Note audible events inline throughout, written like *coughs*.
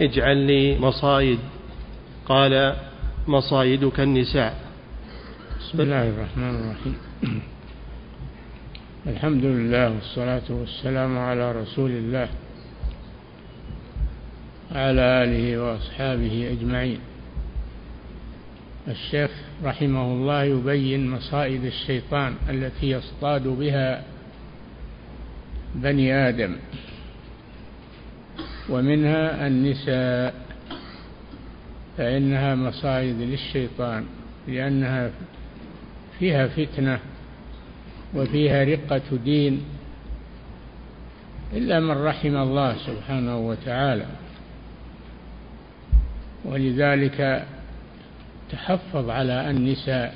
اجعل لي مصايد. قال مصايدك النساء. بسم الله الرحمن الرحيم. الحمد لله والصلاة والسلام على رسول الله وعلى آله وأصحابه أجمعين. الشيخ رحمه الله يبين مصائد الشيطان التي يصطاد بها بني آدم. ومنها النساء فإنها مصائد للشيطان لأنها فيها فتنة وفيها رقة دين إلا من رحم الله سبحانه وتعالى. ولذلك تحفظ على النساء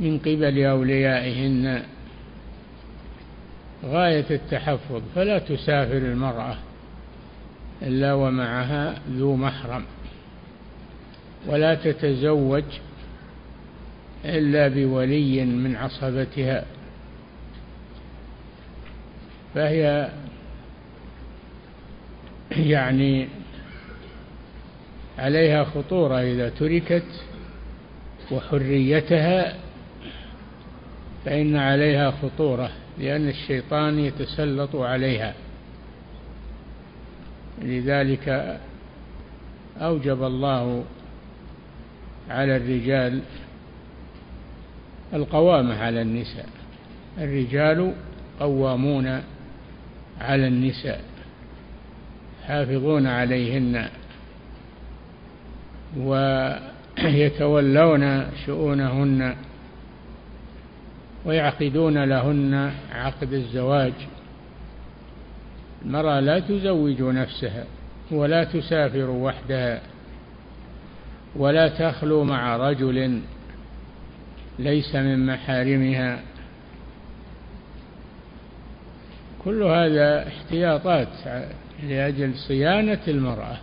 من قبل أوليائهن غاية التحفظ فلا تسافر المرأة إلا ومعها ذو محرم. ولا تتزوج إلا بولي من عصبتها. فهي يعني عليها خطورة إذا تركت وحريتها فإن عليها خطورة لأن الشيطان يتسلط عليها. لذلك أوجب الله على الرجال القوامة على النساء. الرجال قوامون على النساء حافظون عليهن ويتولون شؤونهن ويعقدون لهن عقد الزواج. المرأة لا تزوج نفسها ولا تسافر وحدها ولا تخلو مع رجل ليس من محارمها. كل هذا احتياطات لأجل صيانة المرأة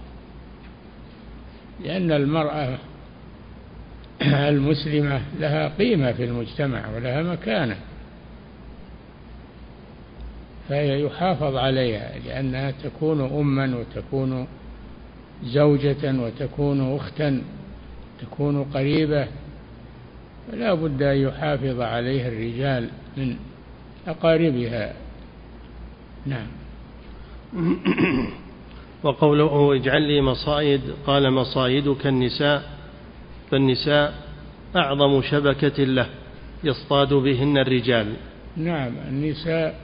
لأن المرأة المسلمة لها قيمة في المجتمع ولها مكانة. فهي يحافظ عليها لأنها تكون أما وتكون زوجة وتكون أختا تكون قريبة. فلا بد أن يحافظ عليها الرجال من أقاربها. نعم. *coughs* وقوله اجعل لي مصايد قال مصايدك النساء فالنساء أعظم شبكة له يصطاد بهن الرجال. نعم النساء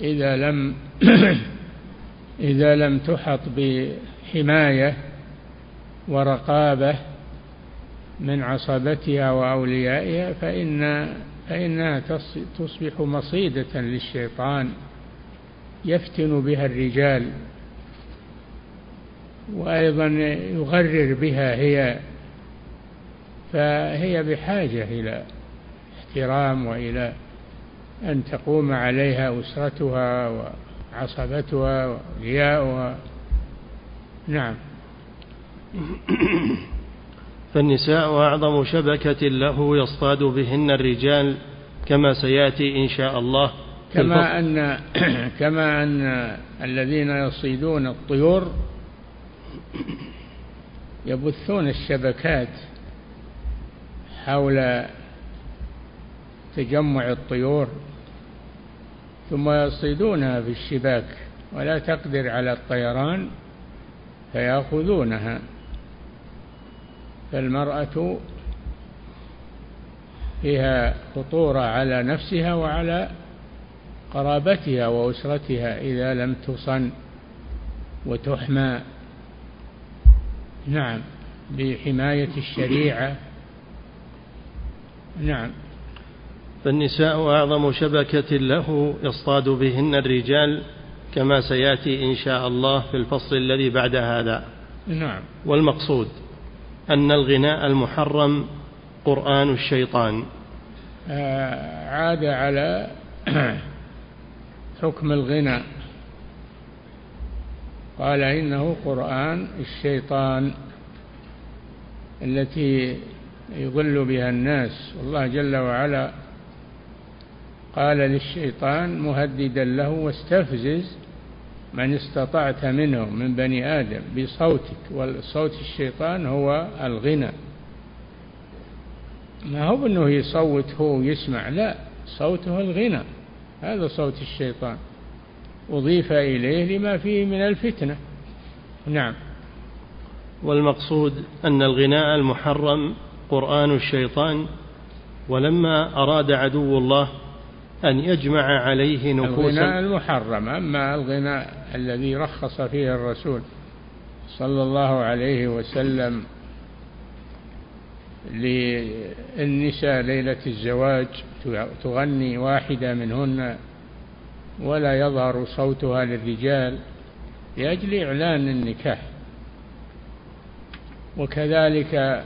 إذا لم *clears throat* إذا لم تحط بحماية ورقابة من عصبتها وأوليائها فإن فإنها تصبح مصيدة للشيطان يفتن بها الرجال وأيضا يغرر بها هي فهي بحاجة إلى احترام وإلى أن تقوم عليها أسرتها وعصبتها وأولياؤها نعم. *coughs* فالنساء أعظم شبكة له يصطاد بهن الرجال كما سيأتي إن شاء الله كما أن *coughs* كما أن الذين يصيدون الطيور يبثون الشبكات حول تجمع الطيور ثم يصيدونها في الشباك ولا تقدر على الطيران فيأخذونها. فالمرأة فيها خطورة على نفسها وعلى قرابتها وأسرتها إذا لم تصن وتحمى. نعم بحماية الشريعة. نعم. فالنساء أعظم شبكة له يصطاد بهن الرجال كما سيأتي إن شاء الله في الفصل الذي بعد هذا. نعم. والمقصود أن الغناء المحرم قرآن الشيطان. آه، عاد على *clears throat* حكم الغنى. قال إنه قرآن الشيطان التي يضل بها الناس. والله جل وعلا قال للشيطان مهددا له واستفزز من استطعت منهم من بني آدم بصوتك والصوت الشيطان هو الغنى. ما هو إنه يصوت هو ويسمع لا صوته الغنى هذا صوت الشيطان. أضيف إليه لما فيه من الفتنة. نعم. والمقصود أن الغناء المحرم قرآن الشيطان ولما أراد عدو الله أن يجمع عليه نفوسا. الغناء المحرم أما الغناء الذي رخص فيه الرسول صلى الله عليه وسلم للنساء ليلة الزواج تغني واحدة منهن ولا يظهر صوتها للرجال لأجل إعلان النكاح. وكذلك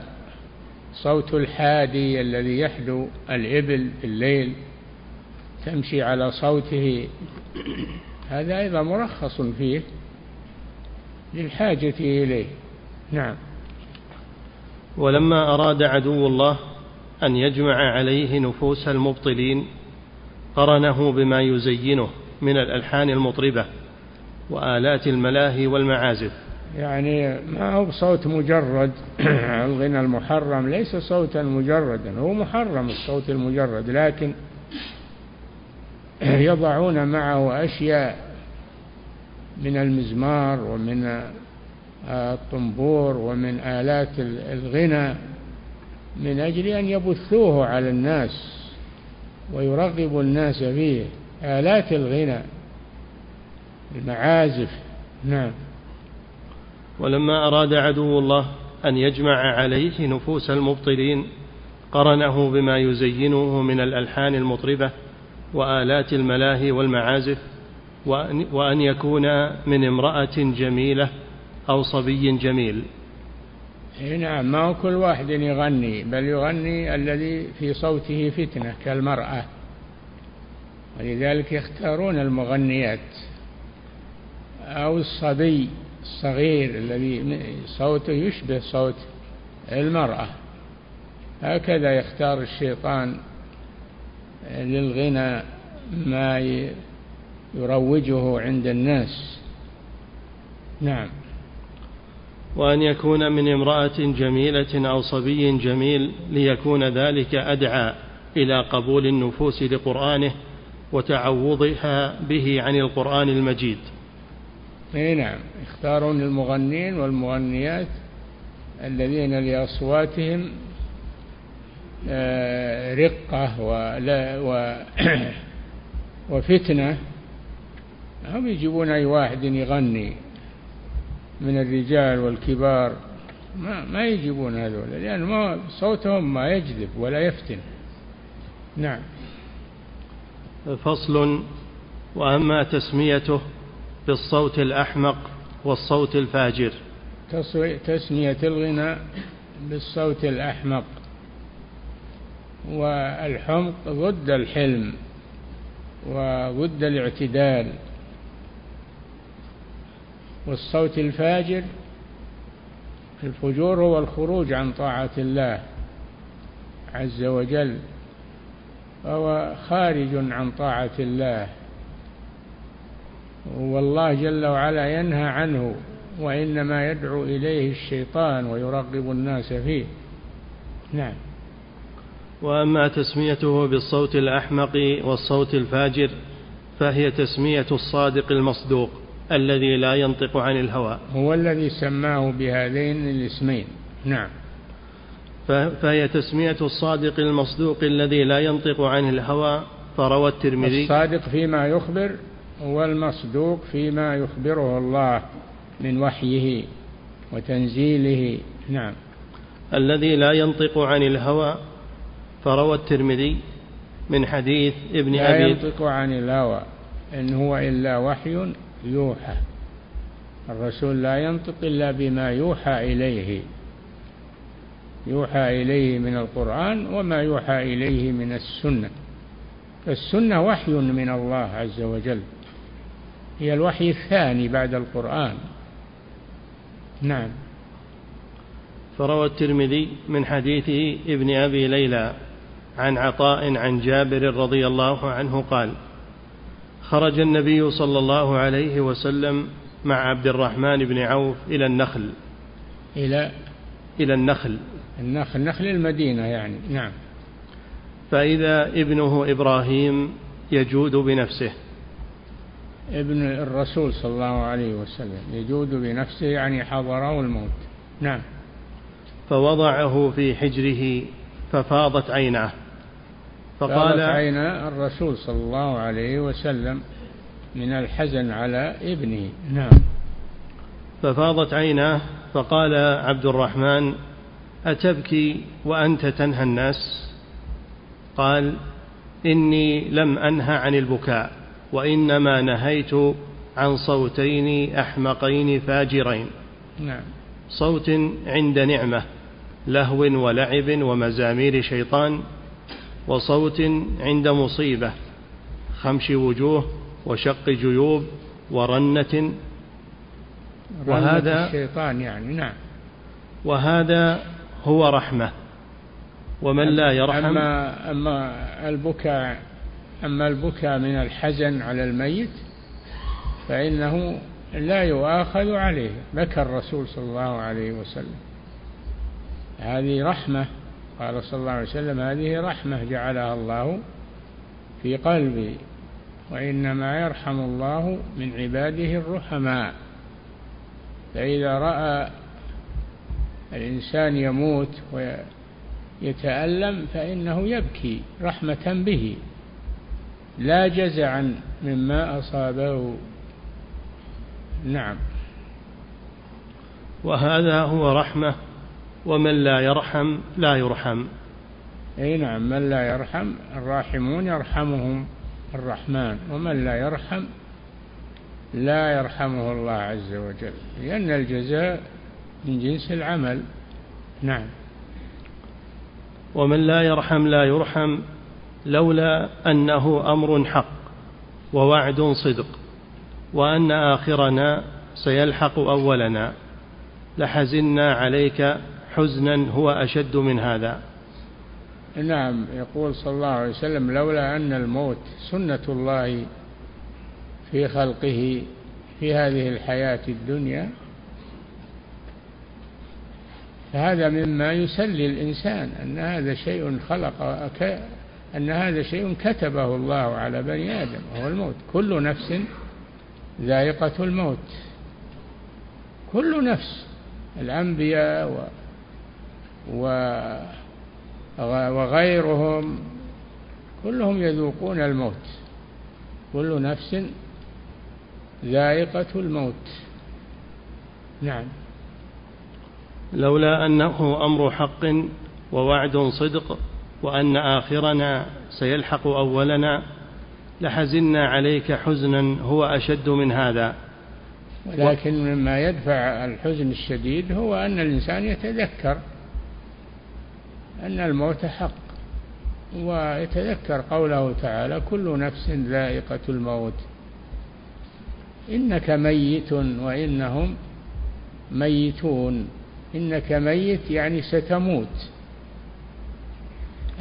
صوت الحادي الذي يحدو الإبل في الليل تمشي على صوته. هذا أيضا مرخص فيه للحاجة إليه. نعم. ولما أراد عدو الله أن يجمع عليه نفوس المبطلين قرنه بما يزينه من الألحان المطربة وآلات الملاهي والمعازف. يعني ما هو بصوت مجرد *clears throat* الغنى المحرم ليس صوتا مجردا هو محرم الصوت المجرد لكن يضعون معه أشياء من المزمار ومن الطنبور ومن آلات الغنى من أجل أن يبثوه على الناس ويرغب الناس فيه. آلات الغنى المعازف نعم. ولما أراد عدو الله أن يجمع عليه نفوس المبطلين قرنه بما يزينه من الألحان المطربة وآلات الملاهي والمعازف وأن يكون من امرأة جميلة أو صبي جميل. نعم ما هو كل واحد يغني بل يغني الذي في صوته فتنة كالمرأة. ولذلك يختارون المغنيات. أو الصبي الصغير الذي صوته يشبه صوت المرأة. هكذا يختار الشيطان للغنى ما يروجه عند الناس. نعم. وأن يكون من امرأة جميلة أو صبي جميل ليكون ذلك أدعى إلى قبول النفوس لقرآنه وتعوضها به عن القرآن المجيد. إي نعم. يختارون المغنين والمغنيات الذين لأصواتهم رقة ولا و *coughs* وفتنة. هم يجيبون أي واحد يغني من الرجال والكبار. ما ما يجيبون هذول لأن ما صوتهم ما يجذب ولا يفتن. نعم. فصل. وأما تسميته بالصوت الأحمق والصوت الفاجر. تسمية الغناء بالصوت الأحمق. والحمق ضد الحلم وضد الاعتدال. والصوت الفاجر الفجور هو الخروج عن طاعة الله عز وجل فهو خارج عن طاعة الله. والله جل وعلا ينهى عنه وإنما يدعو إليه الشيطان ويرغب الناس فيه. نعم. وأما تسميته بالصوت الأحمق والصوت الفاجر فهي تسمية الصادق المصدوق الذي لا ينطق عن الهوى. هو الذي سماه بهذين الاسمين. نعم. فهي تسمية الصادق المصدوق الذي لا ينطق عن الهوى. فروى الترمذي الصادق فيما يخبر والمصدوق فيما يخبره الله من وحيه وتنزيله. نعم. الذي لا ينطق عن الهوى فروى الترمذي من حديث ابن لا أبي لا ينطق عن الهوى إن هو إلا وحي يوحى. الرسول لا ينطق إلا بما يوحى إليه. يوحى إليه من القرآن وما يوحى إليه من السنة. السنة وحي من الله عز وجل. هي الوحي الثاني بعد القرآن. نعم. فروى الترمذي من حديث ابن أبي ليلى. عن عطاء عن جابر رضي الله عنه قال خرج النبي صلى الله عليه وسلم مع عبد الرحمن بن عوف إلى النخل. إلى إلى النخل. النخل نخل المدينة يعني نعم. فإذا ابنه إبراهيم يجود بنفسه. ابن الرسول صلى الله عليه وسلم يجود بنفسه يعني حضره الموت. نعم. فوضعه في حجره ففاضت عيناه. فقال عين الرسول صلى الله عليه وسلم من الحزن على ابنه؟ نعم. ففاضت عيناه فقال عبد الرحمن أتبكي وأنت تنهى الناس؟ قال إني لم أنه عن البكاء وإنما نهيت عن صوتين أحمقين فاجرين. نعم. صوت عند نعمة لهو ولعب ومزامير شيطان وصوت عند مصيبة خمش وجوه وشق جيوب ورنة. وهذا الشيطان يعني نعم. وهذا هو رحمة. ومن لا يرحم. أما, أما البكاء أما البكاء من الحزن على الميت فإنه لا يؤاخذ عليه. بكى الرسول صلى الله عليه وسلم. هذه رحمة. قال صلى الله عليه وسلم هذه رحمة جعلها الله في قلبي وإنما يرحم الله من عباده الرحماء. فإذا رأى الإنسان يموت ويتألم فإنه يبكي رحمة به لا جزعا مما أصابه. نعم. وهذا هو رحمة ومن لا يرحم لا يرحم. أي نعم من لا يرحم الراحمون يرحمهم الرحمن ومن لا يرحم لا يرحمه الله عز وجل لأن الجزاء من جنس العمل. نعم. ومن لا يرحم لا يرحم لولا أنه أمر حق ووعد صدق وأن آخرنا سيلحق أولنا. لحزنا عليك حزنا هو أشد من هذا. نعم يقول صلى الله عليه وسلم لولا أن الموت سنة الله في خلقه في هذه الحياة الدنيا فهذا مما يسلي الإنسان أن هذا شيء خلق أن هذا شيء كتبه الله على بني آدم وهو الموت. كل نفس ذائقة الموت. كل نفس الأنبياء وغيرهم كلهم يذوقون الموت. كل نفس ذائقة الموت. نعم. لولا أنه أمر حق ووعد صدق وأن آخرنا سيلحق أولنا لحزنا عليك حزنا هو أشد من هذا. ولكن مما يدفع الحزن الشديد هو أن الإنسان يتذكر. أن الموت حق. ويتذكر قوله تعالى كل نفس ذائقة الموت. إنك ميت وإنهم ميتون. إنك ميت يعني ستموت.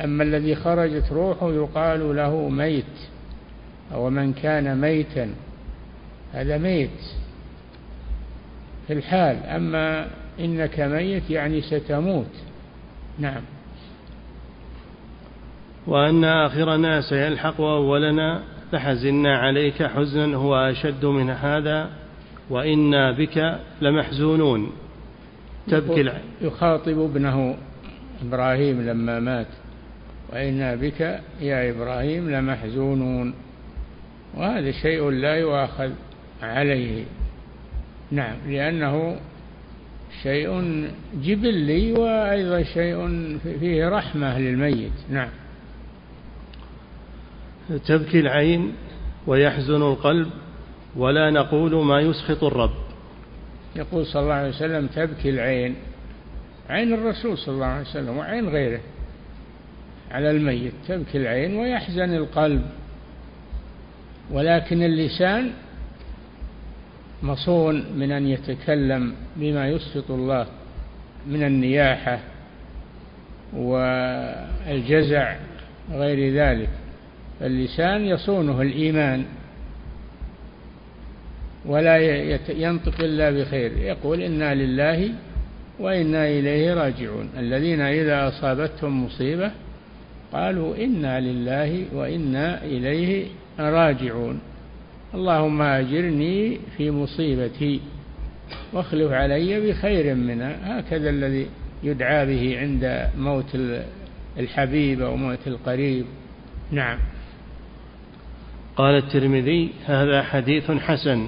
أما الذي خرجت روحه يقال له ميت. أو من كان ميتا. هذا ميت. في الحال. أما إنك ميت يعني ستموت. نعم. وأن آخرنا سيلحق أولنا فحزنا عليك حزنا هو أشد من هذا وإنا بك لمحزونون. تبكي يخاطب ابنه إبراهيم لما مات. وإنا بك يا إبراهيم لمحزونون. وهذا شيء لا يؤاخذ عليه. نعم لأنه شيء جبلي وأيضا شيء فيه رحمة للميت. نعم. تبكي العين ويحزن القلب ولا نقول ما يسخط الرب. يقول صلى الله عليه وسلم تبكي العين عين الرسول صلى الله عليه وسلم وعين غيره. على الميت تبكي العين ويحزن القلب. ولكن اللسان مصون من أن يتكلم بما يسخط الله من النياحة والجزع غير ذلك. اللسان يصونه الإيمان ولا ينطق إلا بخير. يقول إنا لله وإنا إليه راجعون. الذين إذا أصابتهم مصيبة قالوا إنا لله وإنا إليه راجعون. اللهم أجرني في مصيبتي واخلف علي بخير منها. هكذا الذي يدعى به عند موت الحبيب أو موت القريب. نعم. قال الترمذي هذا حديث حسن.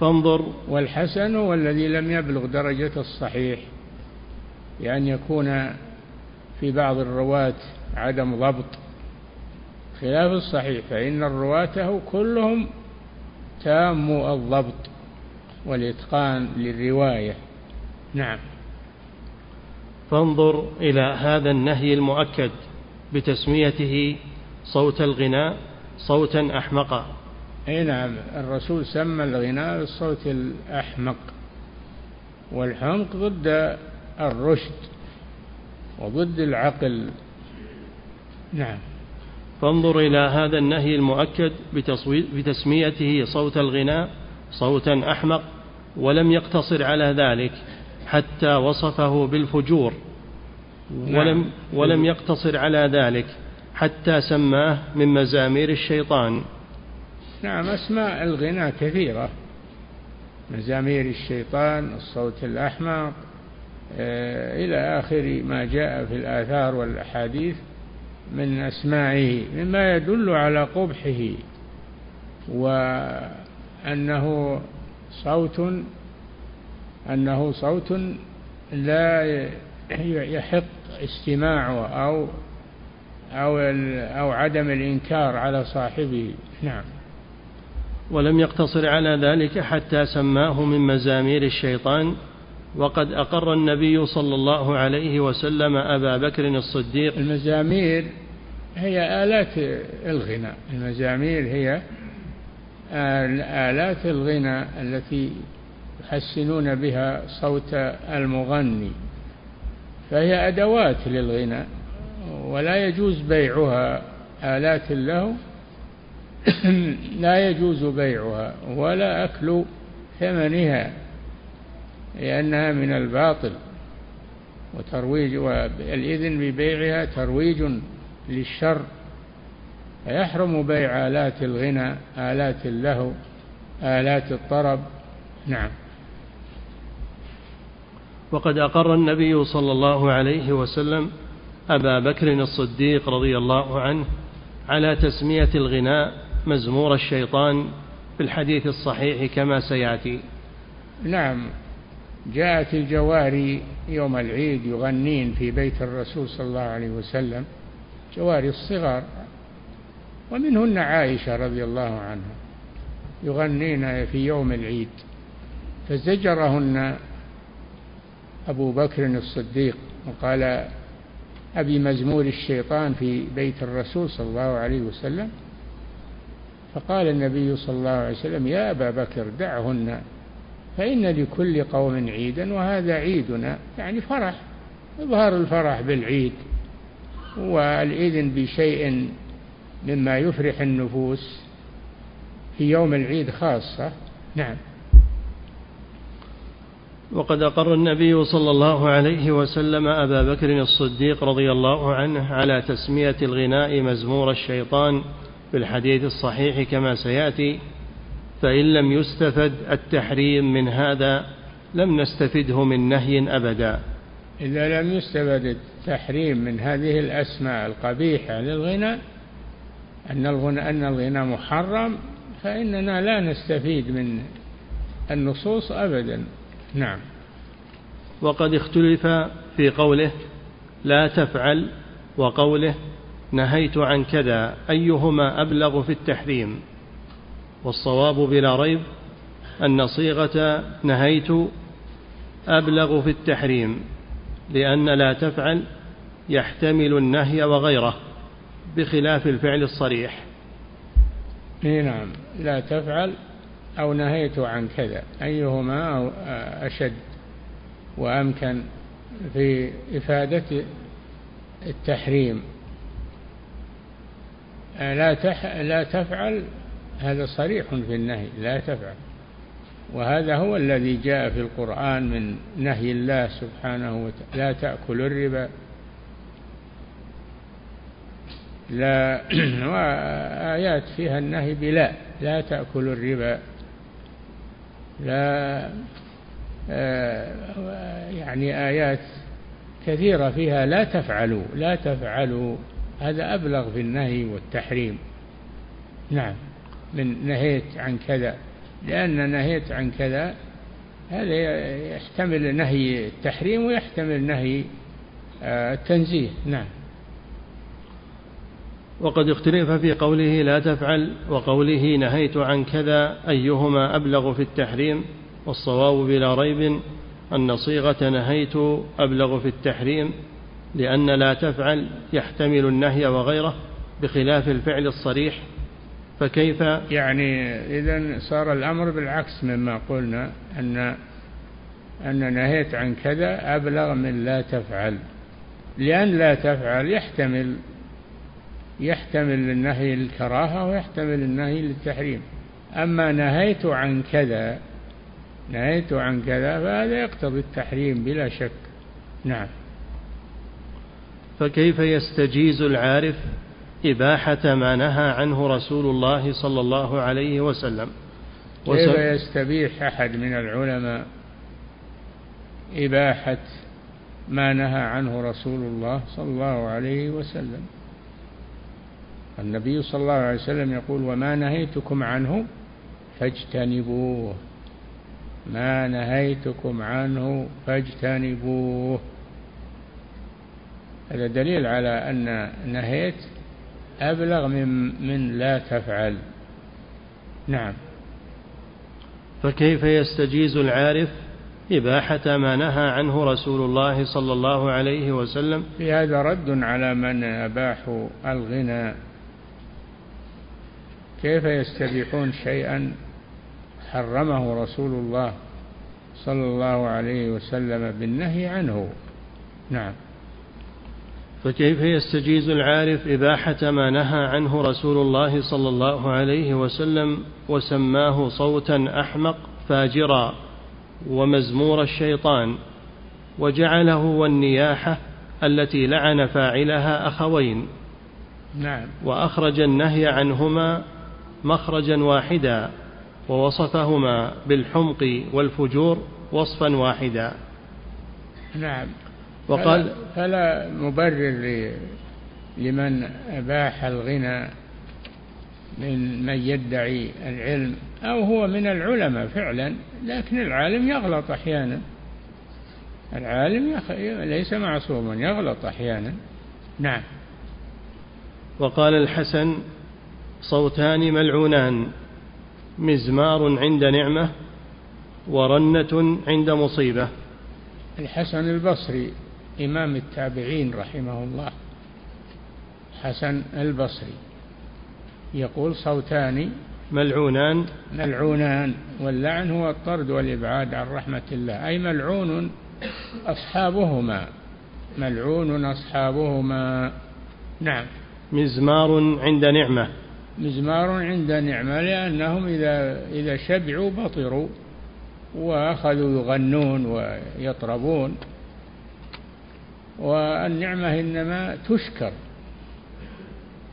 فانظر. والحسن هو الذي لم يبلغ درجة الصحيح بأن يكون في بعض الرواة عدم ضبط. خلاف الصحيح فإن رواته كلهم تام الضبط والإتقان للرواية. نعم. فانظر إلى هذا النهي المؤكد بتسميته صوت الغناء. صوتا أحمقا أي نعم الرسول سمى الغناء بالصوت الأحمق. والحمق ضد الرشد وضد العقل. نعم. فانظر إلى هذا النهي المؤكد بتسميته صوت الغناء صوتا أحمق ولم يقتصر على ذلك حتى وصفه بالفجور ولم, نعم. ولم يقتصر على ذلك. حتى سماه من مزامير الشيطان. نعم أسماء الغناء كثيرة. مزامير الشيطان الصوت الأحمق آه، إلى آخر ما جاء في الآثار والأحاديث من أسمائه مما يدل على قبحه وأنه صوت أنه صوت لا يحق استماعه أو أو أو عدم الإنكار على صاحبه. نعم. ولم يقتصر على ذلك حتى سماه من مزامير الشيطان وقد أقر النبي صلى الله عليه وسلم أبا بكر الصديق. المزامير هي آلات الغناء. المزامير هي آلات الغناء التي يحسنون بها صوت المغني فهي أدوات للغناء. ولا يجوز بيعها. آلات له *clears throat* لا يجوز بيعها ولا أكل ثمنها لأنها من الباطل. وترويج والإذن ببيعها ترويج للشر. فيحرم بيع آلات الغنى آلات اللهو آلات الطرب. نعم. وقد أقر النبي صلى الله عليه وسلم أبا بكر الصديق رضي الله عنه على تسمية الغناء مزمور الشيطان في الحديث الصحيح كما سيأتي. نعم جاءت الجواري يوم العيد يغنين في بيت الرسول صلى الله عليه وسلم جواري الصغار ومنهن عائشة رضي الله عنها يغنين في يوم العيد فزجرهن أبو بكر الصديق وقال أبي مزمور الشيطان في بيت الرسول صلى الله عليه وسلم فقال النبي صلى الله عليه وسلم يا أبا بكر دعهن فإن لكل قوم عيدا وهذا عيدنا. يعني فرح إظهار الفرح بالعيد والإذن بشيء مما يفرح النفوس في يوم العيد خاصة. نعم. وقد أقر النبي صلى الله عليه وسلم أبا بكر الصديق رضي الله عنه على تسمية الغناء مزمور الشيطان في الحديث الصحيح كما سيأتي فإن لم يستفد التحريم من هذا لم نستفده من نهي أبدا. إذا لم يستفد التحريم من هذه الأسماء القبيحة للغنى أن الغنى أن الغنى محرم فإننا لا نستفيد من النصوص أبدا. نعم. وقد اختلف في قوله لا تفعل وقوله نهيت عن كذا أيهما أبلغ في التحريم؟ والصواب بلا ريب أن صيغة نهيت أبلغ في التحريم لأن لا تفعل يحتمل النهي وغيره بخلاف الفعل الصريح. نعم. لا تفعل أو نهيت عن كذا أيهما أشد وأمكن في إفادة التحريم؟ لا تح لا تفعل هذا صريح في النهي لا تفعل. وهذا هو الذي جاء في القرآن من نهي الله سبحانه وتعالى لا تأكلوا الربا. لا *clears throat* وآيات فيها النهي بلا لا تأكلوا الربا. لا آه، يعني آيات كثيرة فيها لا تفعلوا لا تفعلوا. هذا أبلغ في النهي والتحريم. نعم من نهيت عن كذا. لأن نهيت عن كذا هذا يحتمل نهي التحريم ويحتمل نهي آه، التنزيه. نعم. وقد اختلف في قوله لا تفعل وقوله نهيت عن كذا أيهما أبلغ في التحريم والصواب بلا ريب أن صيغة نهيت أبلغ في التحريم لأن لا تفعل يحتمل النهي وغيره بخلاف الفعل الصريح فكيف؟ يعني إذا صار الأمر بالعكس مما قلنا أن أن نهيت عن كذا أبلغ من لا تفعل. لأن لا تفعل يحتمل يحتمل النهي للكراهة ويحتمل النهي للتحريم. أما نهيت عن كذا نهيت عن كذا فهذا يقتضي التحريم بلا شك. نعم. فكيف يستجيز العارف إباحة ما نهى عنه رسول الله صلى الله عليه وسلم؟ كيف يستبيح أحد من العلماء إباحة ما نهى عنه رسول الله صلى الله عليه وسلم؟ النبي صلى الله عليه وسلم يقول وما نهيتكم عنه فاجتنبوه. ما نهيتكم عنه فاجتنبوه. هذا دليل على أن نهيت أبلغ من من لا تفعل. نعم. فكيف يستجيز العارف إباحة ما نهى عنه رسول الله صلى الله عليه وسلم؟ في هذا رد على من أباحوا الغنى. كيف يستبيحون شيئا حرمه رسول الله صلى الله عليه وسلم بالنهي عنه؟ نعم. فكيف يستجيز العارف إباحة ما نهى عنه رسول الله صلى الله عليه وسلم وسماه صوتا أحمق فاجرا ومزمور الشيطان وجعله والنياحة التي لعن فاعلها أخوين. نعم. وأخرج النهي عنهما مخرجا واحدا ووصفهما بالحمق والفجور وصفا واحدا. نعم. وقال فلا, فلا مبرر لمن أباح الغنى من من يدعي العلم أو هو من العلماء فعلا لكن العالم يغلط أحيانا. العالم يخ... ليس معصوما يغلط أحيانا. نعم. وقال الحسن صوتان ملعونان. مزمار عند نعمة ورنة عند مصيبة. الحسن البصري إمام التابعين رحمه الله. حسن البصري. يقول صوتان ملعونان. ملعونان واللعن هو الطرد والإبعاد عن رحمة الله. أي ملعون أصحابهما. ملعون أصحابهما. نعم. مزمار عند نعمة. مزمار عند نعمة لأنهم إذا إذا شبعوا بطروا وأخذوا يغنون ويطربون. والنعمة إنما تشكر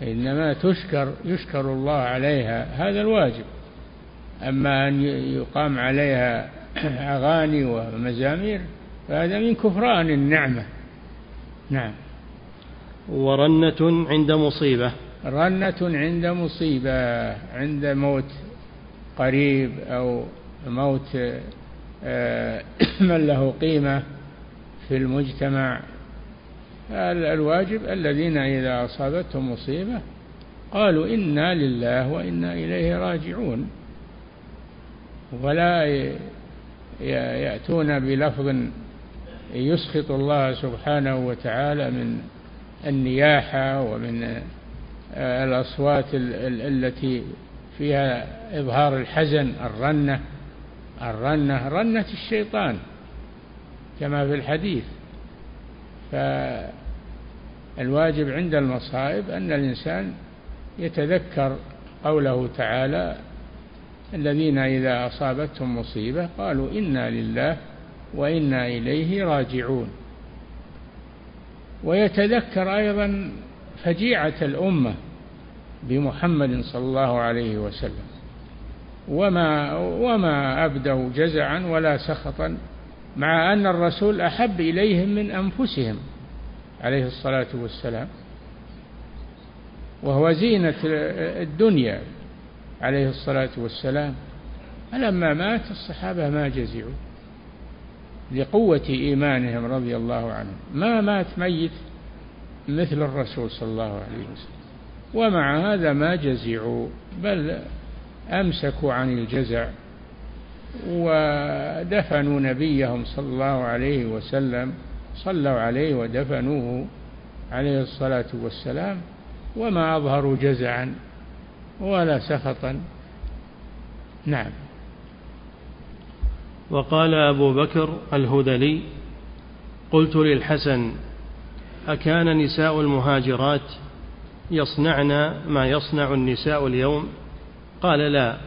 إنما تشكر يشكر الله عليها هذا الواجب. أما أن يقام عليها أغاني ومزامير فهذا من كفران النعمة. نعم. ورنة عند مصيبة. رنة عند مصيبة عند موت قريب أو موت آه، *coughs* من له قيمة في المجتمع. الواجب الذين إذا أصابتهم مصيبة قالوا إنا لله وإنا إليه راجعون. ولا يأتون بلفظ يسخط الله سبحانه وتعالى من النياحة ومن الأصوات التي فيها إظهار الحزن الرنة الرنة رنة الشيطان كما في الحديث. فالواجب عند المصائب أن الإنسان يتذكر قوله تعالى الذين إذا أصابتهم مصيبة قالوا إنا لله وإنا إليه راجعون. ويتذكر أيضا فجيعة الأمة بمحمد صلى الله عليه وسلم. وما وما أبدوا جزعا ولا سخطا مع أن الرسول أحب إليهم من أنفسهم عليه الصلاة والسلام. وهو زينة الدنيا عليه الصلاة والسلام. فلما مات الصحابة ما جزعوا لقوة إيمانهم رضي الله عنهم. ما مات ميت مثل الرسول صلى الله عليه وسلم. ومع هذا ما جزعوا بل أمسكوا عن الجزع ودفنوا نبيهم صلى الله عليه وسلم صلوا عليه ودفنوه عليه الصلاة والسلام وما أظهروا جزعا ولا سخطا. نعم. وقال أبو بكر الهذلي قلت للحسن أكان نساء المهاجرات يصنعن ما يصنع النساء اليوم؟ قال لا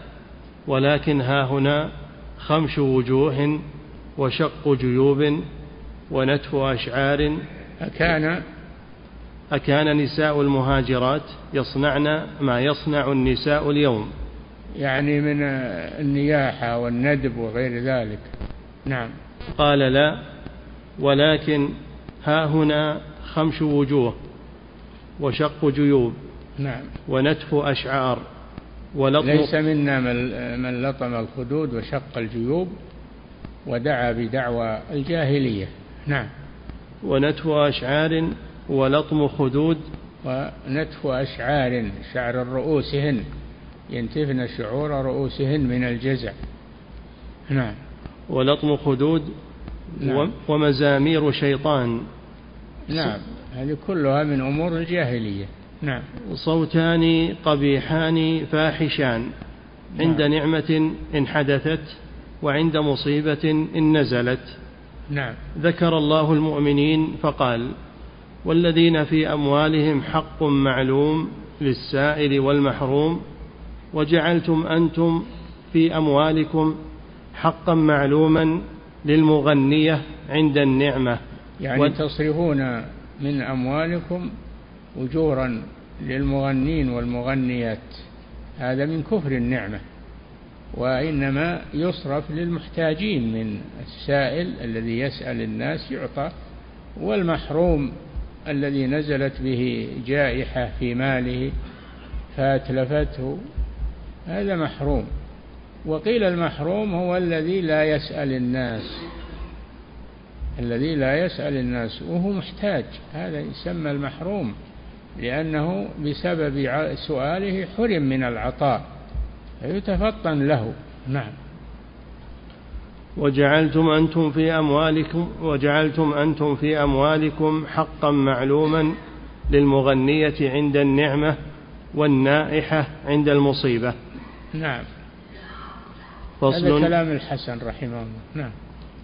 ولكن ها هنا خمش وجوه وشق جيوب ونتف أشعار. أكان أكان نساء المهاجرات يصنعن ما يصنع النساء اليوم. يعني من النياحة والندب وغير ذلك. نعم. قال لا ولكن ها هنا خمش وجوه وشق جيوب نعم. ونتف أشعار ولطم ليس منا من لطم الخدود وشق الجيوب ودعا بدعوى الجاهلية. نعم. ونتف أشعار ولطم خدود ونتف أشعار شعر رؤوسهن ينتفن شعور رؤوسهن من الجزع. نعم. ولطم خدود نعم. ومزامير شيطان نعم. هذه كلها من أمور الجاهلية. نعم. صوتان قبيحان فاحشان. عند نعم. نعمة إن حدثت وعند مصيبة إن نزلت. نعم. ذكر الله المؤمنين فقال والذين في أموالهم حق معلوم للسائل والمحروم وجعلتم أنتم في أموالكم حقا معلوما للمغنية عند النعمة. يعني و... تصرفون من أموالكم أجورا للمغنين والمغنيات. هذا من كفر النعمة وإنما يصرف للمحتاجين من السائل الذي يسأل الناس يعطى والمحروم الذي نزلت به جائحة في ماله فأتلفته. هذا محروم. وقيل المحروم هو الذي لا يسأل الناس الذي لا يسأل الناس وهو محتاج. هذا يسمى المحروم لأنه بسبب سؤاله حرم من العطاء فيتفطن له. نعم. وجعلتم أنتم في أموالكم وجعلتم أنتم في أموالكم حقا معلوما للمغنية عند النعمة والنائحة عند المصيبة. نعم. فصل هذا كلام الحسن رحمه الله. نعم.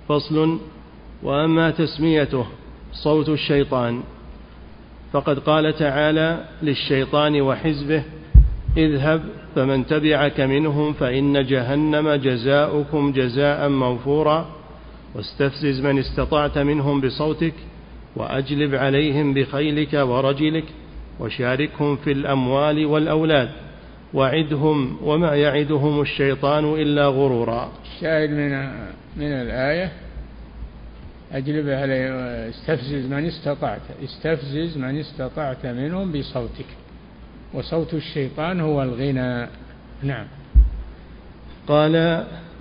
فصل وأما تسميته صوت الشيطان فقد قال تعالى للشيطان وحزبه اذهب فمن تبعك منهم فإن جهنم جزاؤكم جزاء موفورا واستفزز من استطعت منهم بصوتك وأجلب عليهم بخيلك ورجلك وشاركهم في الأموال والأولاد وعدهم وما يعدهم الشيطان إلا غرورا. الشاهد من من الآية؟ أجلب عليه استفزز من استطعت استفزز من استطعت منهم بصوتك. وصوت الشيطان هو الغنى. نعم. قال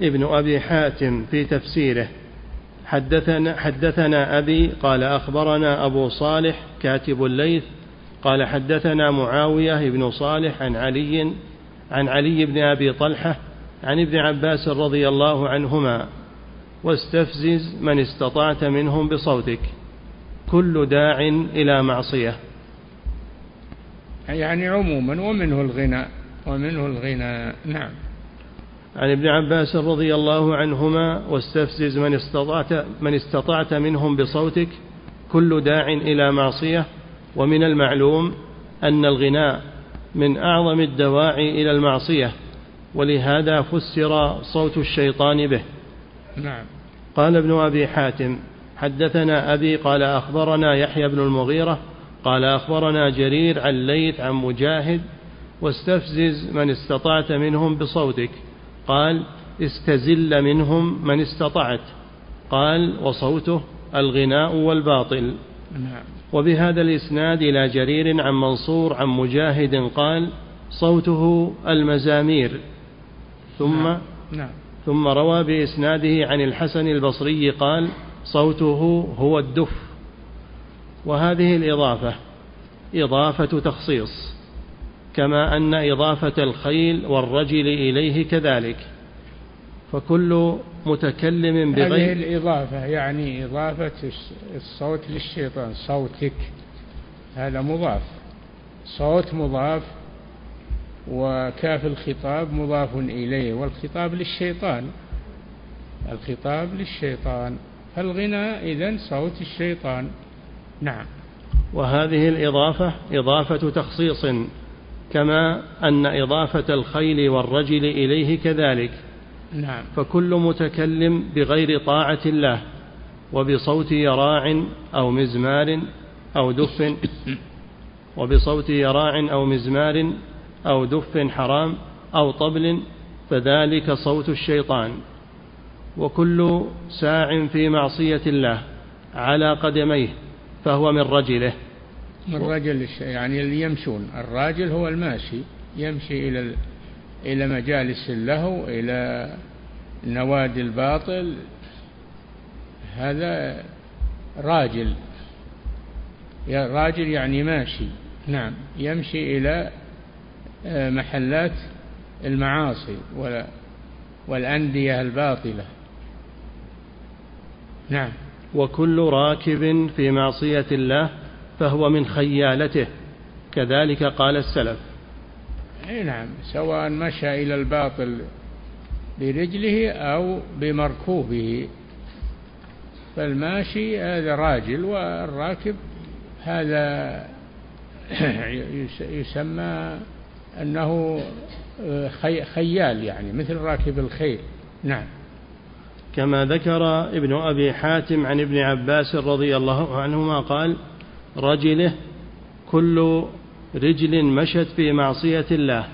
ابن أبي حاتم في تفسيره حدثنا, حدثنا أبي قال أخبرنا أبو صالح كاتب الليث قال حدثنا معاوية بن صالح عن علي عن علي بن أبي طلحة عن ابن عباس رضي الله عنهما واستفزز من استطعت منهم بصوتك. كل داع إلى معصية. يعني عموما ومنه الغنى ومنه الغنى. نعم. عن ابن عباس رضي الله عنهما واستفزز من استطعت من استطعت منهم بصوتك. كل داع إلى معصية. ومن المعلوم أن الغناء من أعظم الدواعي إلى المعصية. ولهذا فسر صوت الشيطان به. نعم. قال ابن أبي حاتم حدثنا أبي قال أخبرنا يحيى بن المغيرة قال أخبرنا جرير عن ليث عن مجاهد واستفزز من استطعت منهم بصوتك. قال استزل منهم من استطعت. قال وصوته الغناء والباطل. نعم. وبهذا الإسناد إلى جرير عن منصور عن مجاهد قال صوته المزامير. ثم نعم. نعم. ثم روى بإسناده عن الحسن البصري قال صوته هو الدف. وهذه الإضافة إضافة تخصيص كما أن إضافة الخيل والرجل إليه كذلك. فكل متكلم بغير هذه الإضافة يعني إضافة الصوت للشيطان صوتك. هذا مضاف. صوت مضاف وكاف الخطاب مضاف إليه والخطاب للشيطان. الخطاب للشيطان. فالغنى إذن صوت الشيطان. نعم. وهذه الإضافة إضافة تخصيص كما أن إضافة الخيل والرجل إليه كذلك. نعم. فكل متكلم بغير طاعة الله وبصوت يراع أو مزمار أو دف. *coughs* وبصوت يراع أو مزمار أو دف حرام أو طبل فذلك صوت الشيطان. وكل ساع في معصية الله على قدميه فهو من رجله. من رجل يعني اللي يمشون. الراجل هو الماشي يمشي إلى إلى مجالس اللهو إلى نوادي الباطل. هذا راجل. راجل يعني ماشي. نعم. يمشي إلى محلات المعاصي والأندية الباطلة. نعم. وكل راكب في معصية الله فهو من خيالته. كذلك قال السلف. إي نعم. سواء مشى إلى الباطل برجله أو بمركوبه. فالماشي هذا راجل والراكب هذا *coughs* يسمى أنه خيال يعني مثل راكب الخيل. نعم. كما ذكر ابن أبي حاتم عن ابن عباس رضي الله عنهما قال رجله كل رجل مشت في معصية الله.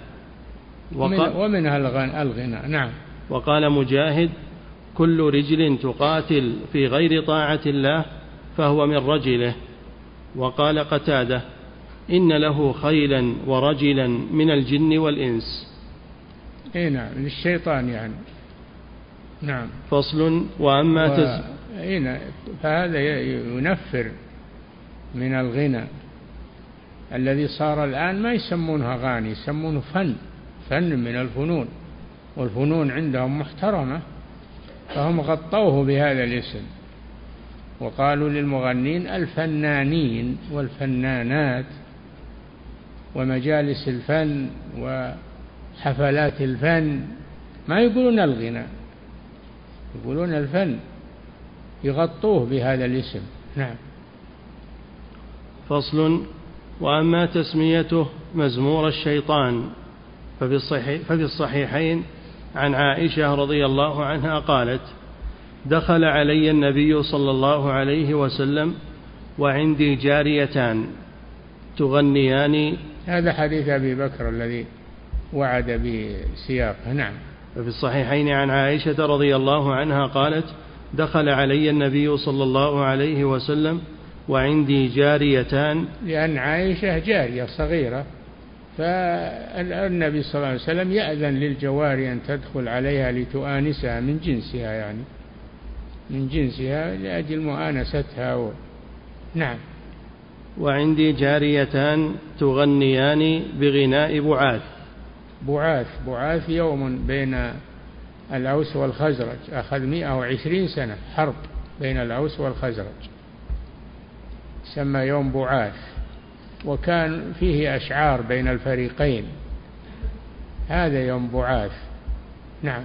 ومنها الغنى. نعم. وقال مجاهد كل رجل تقاتل في غير طاعة الله فهو من رجله. وقال قتادة إن له خيلا ورجلا من الجن والإنس. إي نعم للشيطان يعني. نعم. فصل وأما و... تز... إي نعم فهذا ينفر من الغنى. الذي صار الآن ما يسمونه أغاني يسمونه فن فن من الفنون. والفنون عندهم محترمة فهم غطوه بهذا الاسم. وقالوا للمغنين الفنانين والفنانات. ومجالس الفن وحفلات الفن. ما يقولون الغنى يقولون الفن يغطوه بهذا الاسم. نعم. فصل. وأما تسميته مزمور الشيطان ففي, الصحيح ففي الصحيحين عن عائشة رضي الله عنها قالت دخل علي النبي صلى الله عليه وسلم وعندي جاريتان تغنيان هذا حديث أبي بكر الذي وعد بسياقه. نعم. ففي الصحيحين عن عائشة رضي الله عنها قالت دخل علي النبي صلى الله عليه وسلم وعندي جاريتان. لأن عائشة جارية صغيرة فالنبي صلى الله عليه وسلم يأذن للجواري أن تدخل عليها لتؤانسها من جنسها يعني من جنسها لأجل مؤانستها و... نعم. وعندي جاريتان تغنيان بغناء بعاث. بعاث بعاث يوم بين الأوس والخزرج. أخذ 120 سنة حرب بين الأوس والخزرج. سمى يوم بعاث. وكان فيه أشعار بين الفريقين. هذا يوم بعاث. نعم.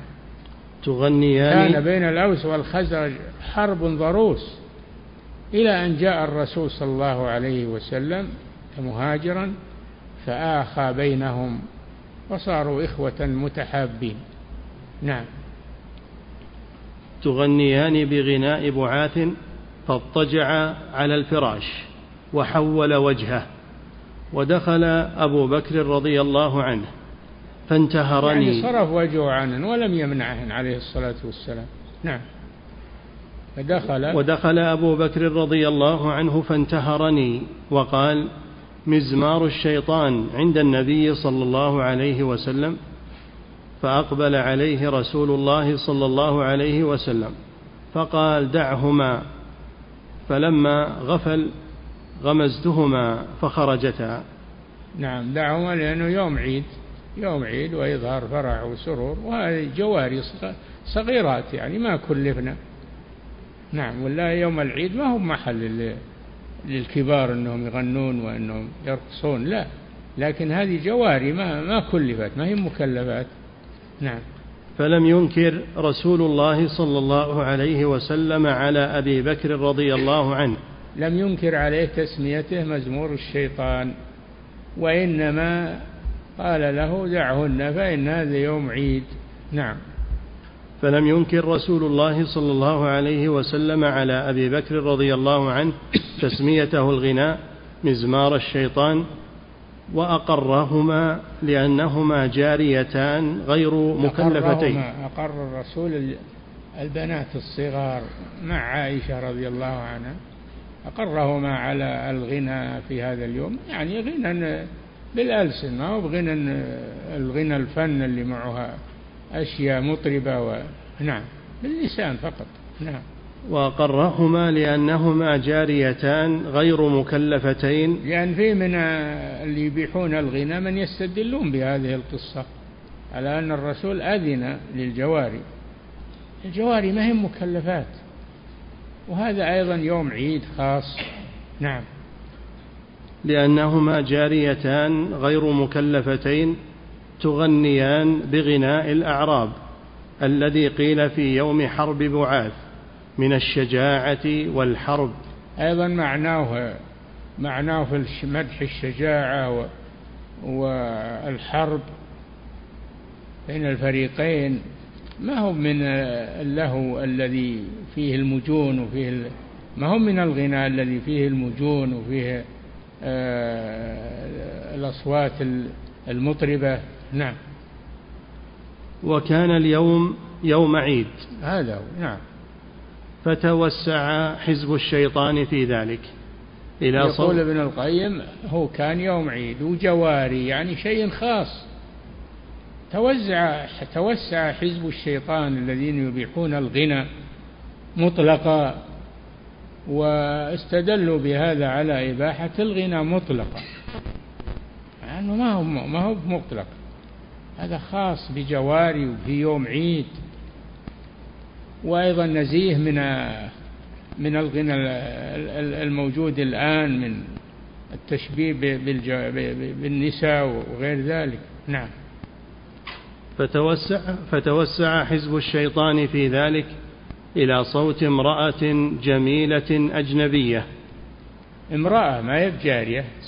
تغنيان كان بين الأوس والخزرج حرب ضروس. إلى أن جاء الرسول صلى الله عليه وسلم مهاجرا فآخى بينهم وصاروا إخوة متحابين. نعم. تغنيان بغناء بعاث فاضطجع على الفراش وحول وجهه ودخل أبو بكر رضي الله عنه فانتهرني. يعني صرف وجهه عنه ولم يمنعه عليه الصلاة والسلام. نعم. فدخل. ودخل أبو بكر رضي الله عنه فانتهرني وقال مزمار الشيطان عند النبي صلى الله عليه وسلم فأقبل عليه رسول الله صلى الله عليه وسلم فقال دعهما. فلما غفل غمزتهما فخرجتا. نعم دعهما لأنه يوم عيد يوم عيد وإظهار فرح وسرور وهذه جواري صغيرات يعني ما كلفنا. نعم ولا يوم العيد ما هو محل للكبار انهم يغنون وانهم يرقصون لا. لكن هذه جواري ما ما كلفت ما هي مكلفات. نعم. فلم ينكر رسول الله صلى الله عليه وسلم على أبي بكر رضي الله عنه. لم ينكر عليه تسميته مزمور الشيطان وإنما قال له دعهن فإن هذا يوم عيد. نعم. فلم ينكر رسول الله صلى الله عليه وسلم على أبي بكر رضي الله عنه تسميته الغناء مزمار الشيطان وأقرهما لأنهما جاريتان غير مكلفتين. أقر الرسول البنات الصغار مع عائشة رضي الله عنها أقرهما على الغنى في هذا اليوم. يعني غنى بالالسن ما هو الغنى الفن اللي معها أشياء مطربة و... نعم باللسان فقط نعم. وقرهما لأنهما جاريتان غير مكلفتين. لأن في من اللي يبيحون الغنى من يستدلون بهذه القصة على أن الرسول أذن للجواري. الجواري ما هي مكلفات وهذا أيضا يوم عيد خاص نعم. لأنهما جاريتان غير مكلفتين. تغنيان بغناء الأعراب الذي قيل في يوم حرب بعاث من الشجاعة والحرب. أيضا معناه معناه في مدح الشجاعة والحرب بين الفريقين. ما هو من اللهو الذي فيه المجون وفيه ما هو من الغناء الذي فيه المجون وفيه آه، الأصوات المطربة؟ نعم. وكان اليوم يوم عيد. هذا هو نعم. فتوسع حزب الشيطان في ذلك. إلى يقول ابن القيم هو كان يوم عيد وجواري يعني شيء خاص. توزع توسع حزب الشيطان الذين يبيحون الغنى مطلقا واستدلوا بهذا على إباحة الغنى مطلقا. لأنه ما هو ما هو مطلق. هذا خاص بجواري وفي يوم عيد. وأيضا نزيه من من الغنى الموجود الآن من التشبيه بالنساء وغير ذلك. نعم. فتوسع فتوسع حزب الشيطان في ذلك إلى صوت امرأة جميلة أجنبية. امرأة ما هي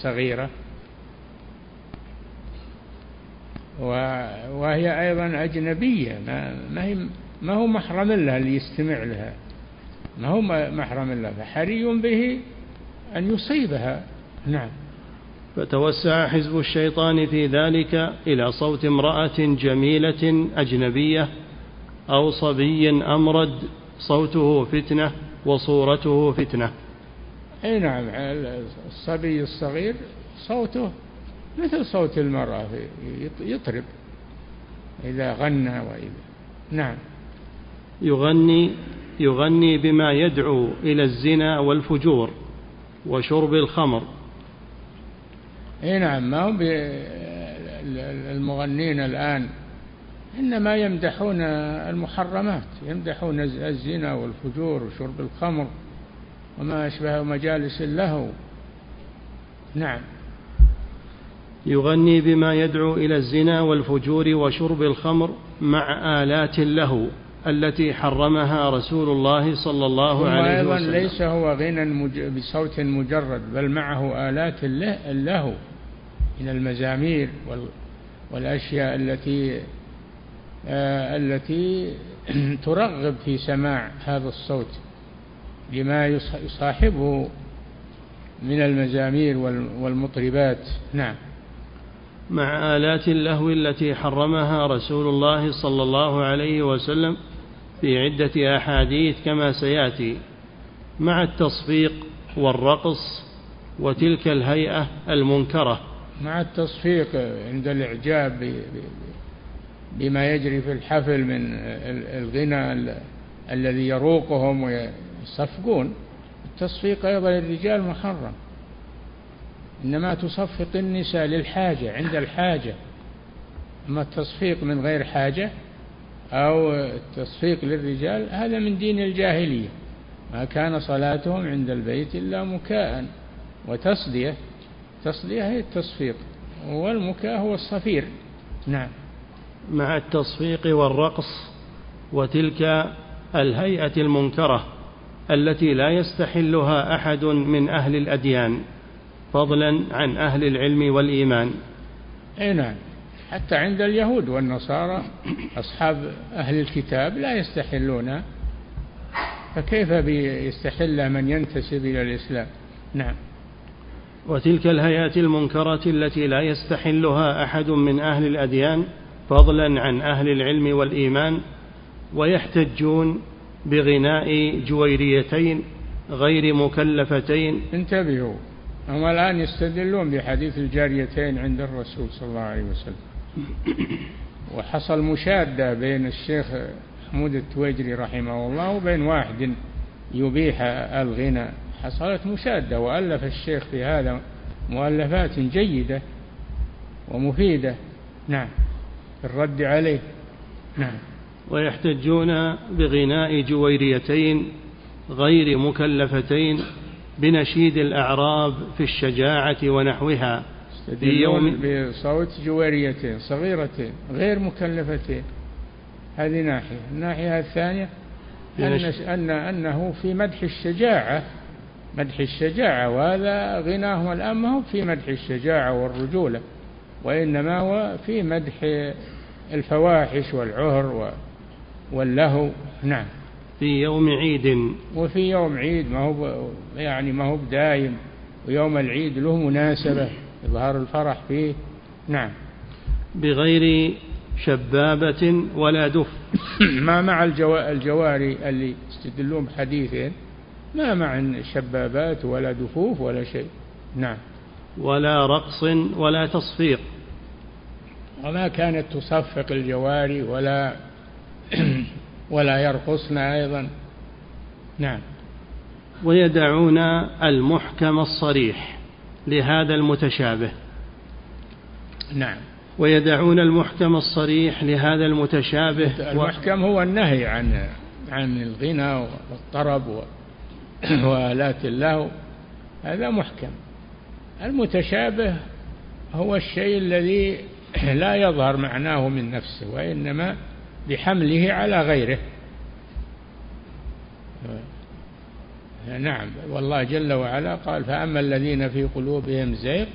صغيرة. وهي أيضا أجنبية. ما, ما, هي ما هو محرم لها اللي يستمع لها. ما هو محرم لها. فحري به أن يصيبها. نعم. فتوسع حزب الشيطان في ذلك إلى صوت امرأة جميلة أجنبية أو صبي أمرد. صوته فتنة وصورته فتنة. أي نعم. الصبي الصغير صوته مثل صوت المرأة يطرب. إذا غنى وإذا نعم. يغني يغني بما يدعو إلى الزنا والفجور وشرب الخمر. إي نعم ما هم المغنين الآن. إنما يمدحون المحرمات يمدحون الزنا والفجور وشرب الخمر وما أشبه مجالس اللهو نعم. يغني بما يدعو إلى الزنا والفجور وشرب الخمر مع آلات له التي حرمها رسول الله صلى الله عليه وسلم. أيضا ليس هو غنى بصوت مجرد بل معه آلات اللهو من المزامير والأشياء التي آه التي *clears throat* ترغب في سماع هذا الصوت لما يصاحبه من المزامير والمطربات. نعم. مع آلات اللهو التي حرمها رسول الله صلى الله عليه وسلم في عدة أحاديث كما سيأتي مع التصفيق والرقص وتلك الهيئة المنكرة. مع التصفيق عند الإعجاب بما يجري في الحفل من الغنى الذي يروقهم ويصفقون التصفيق أيضا للرجال محرم. إنما تصفق النساء للحاجة عند الحاجة. أما التصفيق من غير حاجة أو التصفيق للرجال هذا من دين الجاهلية. ما كان صلاتهم عند البيت إلا مكاء وتصدية. تصدية هي التصفيق والمكاء هو الصفير. نعم. مع التصفيق والرقص وتلك الهيئة المنكرة التي لا يستحلها أحد من أهل الأديان. فضلا عن أهل العلم والإيمان. أي نعم. حتى عند اليهود والنصارى أصحاب أهل الكتاب لا يستحلون. فكيف بيستحل من ينتسب إلى الإسلام؟ نعم. وتلك الهيئات المنكرة التي لا يستحلها أحد من أهل الأديان فضلا عن أهل العلم والإيمان ويحتجون بغناء جويريتين غير مكلفتين. انتبهوا. هم الآن يستدلون بحديث الجاريتين عند الرسول صلى الله عليه وسلم. وحصل مشادة بين الشيخ محمود التويجري رحمه الله وبين واحد يبيح الغنى. حصلت مشادة وألف الشيخ في هذا مؤلفات جيدة ومفيدة. نعم. في الرد عليه. نعم. ويحتجون بغناء جويريتين غير مكلفتين بنشيد الأعراب في الشجاعة ونحوها. في يوم بصوت جويريتين صغيرتين غير مكلفتين هذه ناحية. الناحية الثانية أن, أن أنه في مدح الشجاعة. مدح الشجاعة وهذا غناهم الآن ما هو في مدح الشجاعة والرجولة وإنما هو في مدح الفواحش والعهر واللهو. نعم. في يوم عيد. وفي يوم عيد ما هو يعني ما هو بدايم ويوم العيد له مناسبة إظهار الفرح فيه. نعم. بغير شبابة ولا دف. *clears throat* ما مع الجواري اللي يستدلون بحديثين ما مع شبابات ولا دفوف ولا شيء. نعم. ولا رقص ولا تصفيق. وما كانت تصفق الجواري ولا ولا يرقصن أيضا. نعم. ويدعون المحكم الصريح لهذا المتشابه. نعم. ويدعون المحكم الصريح لهذا المتشابه المحكم هو النهي عن عن الغنى والطرب *clears throat* وآلات اللهو هذا محكم. المتشابه هو الشيء الذي *clears throat* لا يظهر معناه من نفسه وإنما بحمله على غيره. نعم والله جل وعلا قال فأما الذين في قلوبهم زيغ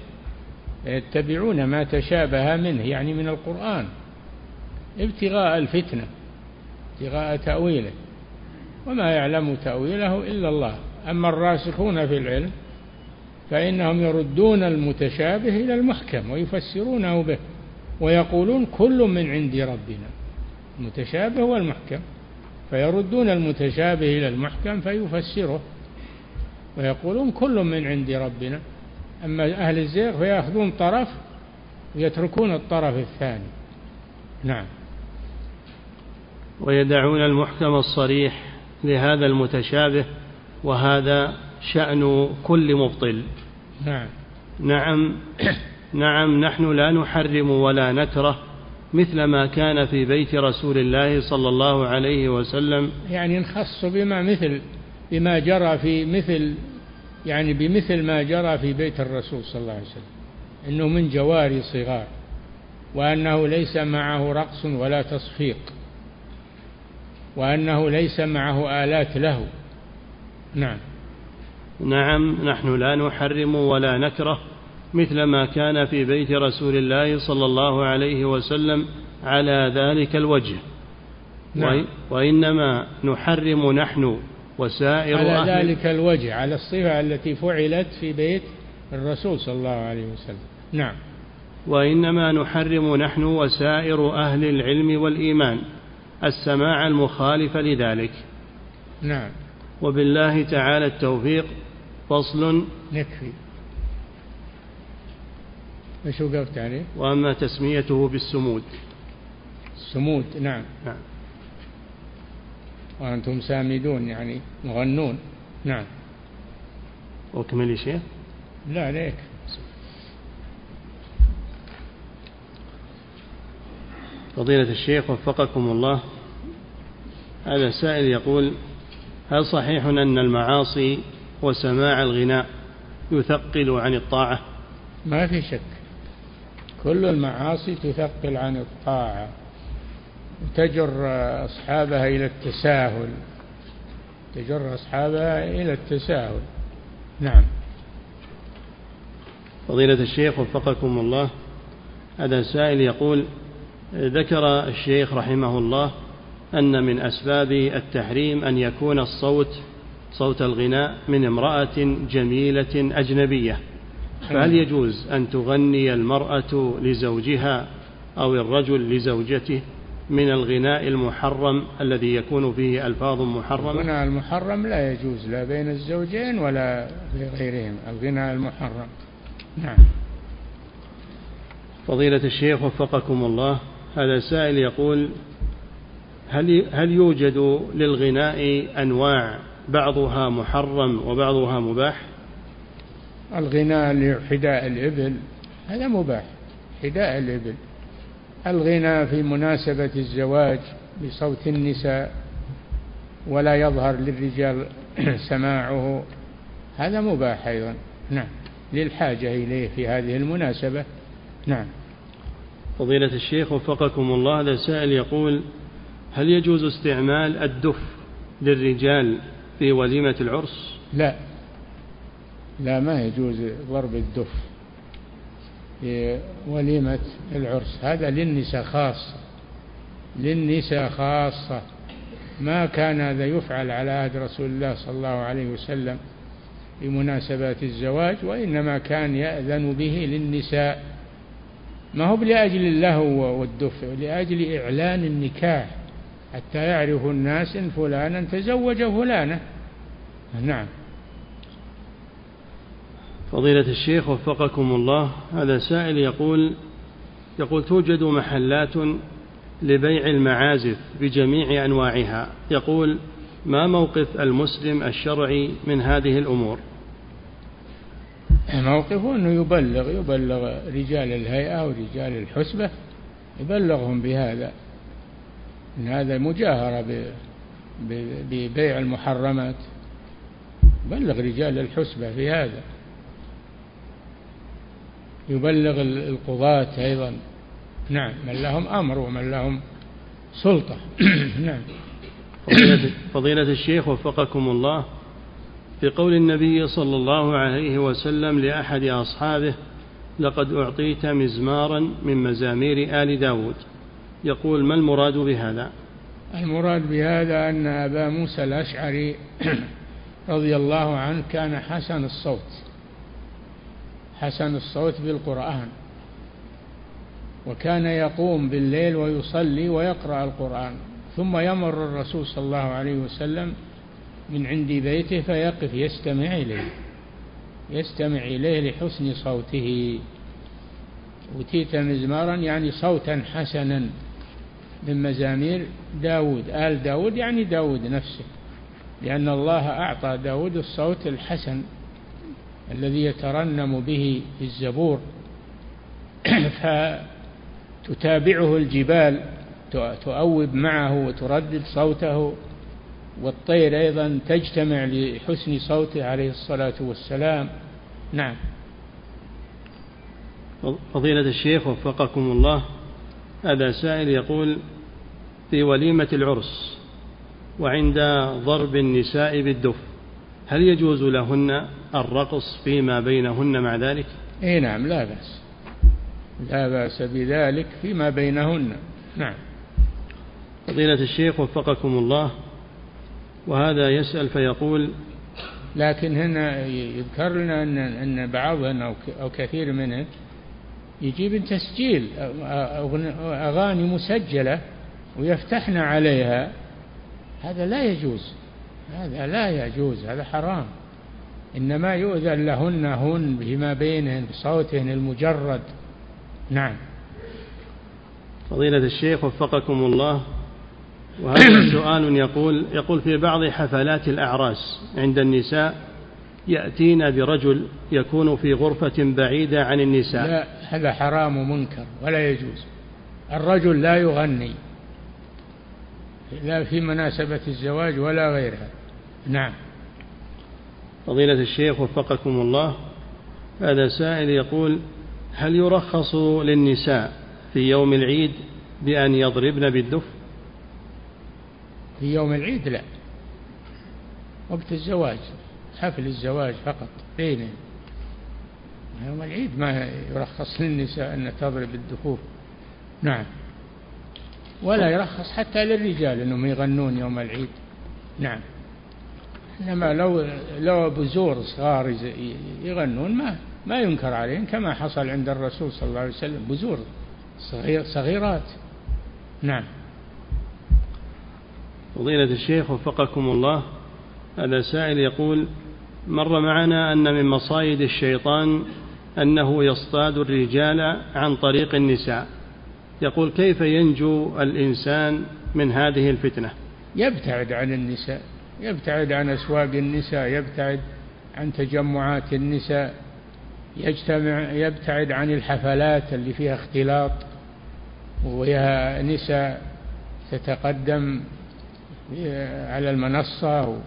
يتبعون ما تشابه منه يعني من القرآن ابتغاء الفتنة ابتغاء تأويله وما يعلم تأويله إلا الله. أما الراسخون في العلم فإنهم يردون المتشابه إلى المحكم ويفسرونه به ويقولون كل من عند ربنا. المتشابه والمحكم فيردون المتشابه إلى المحكم فيفسره ويقولون كل من عند ربنا. أما أهل الزيغ فيأخذون طرف ويتركون الطرف الثاني. نعم. ويدعون المحكم الصريح لهذا المتشابه وهذا شأن كل مبطل. نعم. نعم. نعم نحن لا نحرم ولا نكره. مثل ما كان في بيت رسول الله صلى الله عليه وسلم. يعني نخص بما مثل بما جرى في مثل يعني بمثل ما جرى في بيت الرسول صلى الله عليه وسلم. إنه من جواري صغار وأنه ليس معه رقص ولا تصفيق وأنه ليس معه آلات له. نعم. نعم نحن لا نحرم ولا نكره. مثل ما كان في بيت رسول الله صلى الله عليه وسلم على ذلك الوجه. نعم. وإنما نحرم نحن وسائر على أهل ذلك الوجه على الصفة التي فعلت في بيت الرسول صلى الله عليه وسلم. نعم. وإنما نحرم نحن وسائر أهل العلم والإيمان السماع المخالف لذلك. نعم. وبالله تعالى التوفيق. فصل نكفي. إيش وقفت عليه؟ وأما تسميته بالسمود. السمود نعم. نعم. وأنتم سامدون يعني مغنون. نعم. أكمل يا شيخ؟ لا عليك. فضيلة الشيخ وفقكم الله. هذا سائل يقول هل صحيح أن المعاصي وسماع الغناء يثقل عن الطاعة؟ ما في شك. كل المعاصي تثقل عن الطاعة تجر أصحابها إلى التساهل تجر أصحابها إلى التساهل. نعم. فضيلة الشيخ وفقكم الله هذا سائل يقول ذكر الشيخ رحمه الله أن من أسباب التحريم أن يكون الصوت صوت الغناء من امرأة جميلة أجنبية. فهل يجوز أن تغني المرأة لزوجها أو الرجل لزوجته من الغناء المحرم الذي يكون فيه ألفاظ محرمة؟ الغناء المحرم لا يجوز لا بين الزوجين ولا غيرهم الغناء المحرم. نعم. فضيلة الشيخ وفقكم الله هذا سائل يقول هل هل يوجد للغناء أنواع بعضها محرم وبعضها مباح؟ الغناء لحداء الإبل هذا مباح. حداء الإبل. الغناء في مناسبة الزواج بصوت النساء ولا يظهر للرجال *clears throat* سماعه هذا مباح أيضا. نعم. للحاجة إليه في هذه المناسبة. نعم. فضيلة الشيخ وفقكم الله هذا سائل يقول هل يجوز استعمال الدف للرجال في وليمة العرس؟ لا. لا ما يجوز ضرب الدف في وليمة العرس. هذا للنساء خاصة للنساء خاصة. ما كان هذا يفعل على عهد رسول الله صلى الله عليه وسلم في مناسبات الزواج وإنما كان يأذن به للنساء. ما هو لأجل اللهو والدف لأجل إعلان النكاح حتى يعرف الناس إن فلانا تزوج فلانة نعم. فضيلة الشيخ وفقكم الله هذا سائل يقول يقول توجد محلات لبيع المعازف بجميع أنواعها. يقول ما موقف المسلم الشرعي من هذه الأمور؟ موقفه أنه يبلغ يبلغ رجال الهيئة ورجال الحسبة يبلغهم بهذا إن هذا مجاهرة ببيع المحرمات. بلغ رجال الحسبة في هذا يبلغ القضاة أيضا. نعم. من لهم أمر ومن لهم سلطة. *clears throat* نعم. فضيلة, فضيلة الشيخ وفقكم الله. في قول النبي صلى الله عليه وسلم لأحد أصحابه لقد أعطيت مزمارا من مزامير آل داود. يقول ما المراد بهذا؟ المراد بهذا أن أبا موسى الأشعري *clears throat* رضي الله عنه كان حسن الصوت. حسن الصوت بالقرآن وكان يقوم بالليل ويصلي ويقرأ القرآن ثم يمر الرسول صلى الله عليه وسلم من عند بيته فيقف يستمع إليه يستمع إليه لحسن صوته. أوتيت مزمارا يعني صوتا حسنا من مزامير داود آل داود يعني داود نفسه لأن الله أعطى داود الصوت الحسن. الذي يترنم به في الزبور. *clears throat* فتتابعه الجبال تؤوب معه وتردد صوته. والطير أيضا تجتمع لحسن صوته عليه الصلاة والسلام. نعم. فضيلة الشيخ وفقكم الله هذا سائل يقول في وليمة العرس وعند ضرب النساء بالدف هل يجوز لهن الرقص فيما بينهن مع ذلك؟ إي نعم لا بأس. لا بأس بذلك فيما بينهن. نعم. فضيلة الشيخ وفقكم الله وهذا يسأل فيقول لكن هنا يذكر لنا أن أن بعضهن أو كثير منهن يجيب تسجيل أغاني مسجلة ويفتحن عليها. هذا لا يجوز. هذا لا يجوز هذا حرام. إنما يؤذن لهن هن بما بينهن بصوتهن المجرد. نعم. فضيلة الشيخ وفقكم الله وهذا *coughs* سؤال يقول يقول في بعض حفلات الأعراس عند النساء يأتين برجل يكون في غرفة بعيدة عن النساء. لا هذا حرام ومنكر ولا يجوز. الرجل لا يغني لا في مناسبة الزواج ولا غيرها. نعم. فضيلة الشيخ وفقكم الله هذا سائل يقول هل يرخص للنساء في يوم العيد بأن يضربن بالدف؟ في يوم العيد لا. وقت الزواج حفل الزواج فقط بينهم يوم العيد ما يرخص للنساء أن تضرب الدفوف نعم. ولا يرخص حتى للرجال أنهم يغنون يوم العيد. نعم. إنما لو لو بزور صغار يغنون ما ما ينكر عليهم كما حصل عند الرسول صلى الله عليه وسلم. بزور صغير صغيرات. نعم. فضيلة الشيخ وفقكم الله هذا سائل يقول مر معنا أن من مصايد الشيطان أنه يصطاد الرجال عن طريق النساء. يقول كيف ينجو الإنسان من هذه الفتنة؟ يبتعد عن النساء. يبتعد عن أسواق النساء يبتعد عن تجمعات النساء يجتمع يبتعد عن الحفلات اللي فيها اختلاط وفيها نساء تتقدم على المنصة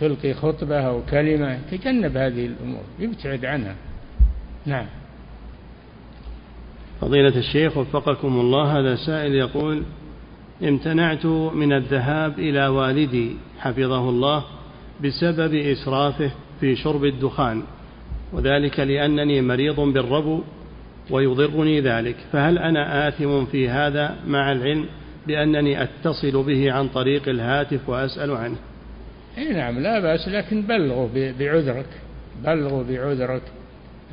تلقي خطبة أو كلمة تجنب هذه الأمور يبتعد عنها. نعم. فضيلة الشيخ وفقكم الله هذا سائل يقول امتنعت من الذهاب إلى والدي حفظه الله بسبب إسرافه في شرب الدخان وذلك لأنني مريض بالربو ويضرني ذلك. فهل أنا آثم في هذا مع العلم بأنني أتصل به عن طريق الهاتف وأسأل عنه؟ إي نعم لا بأس لكن بلغوا بعذرك بلغوا بعذرك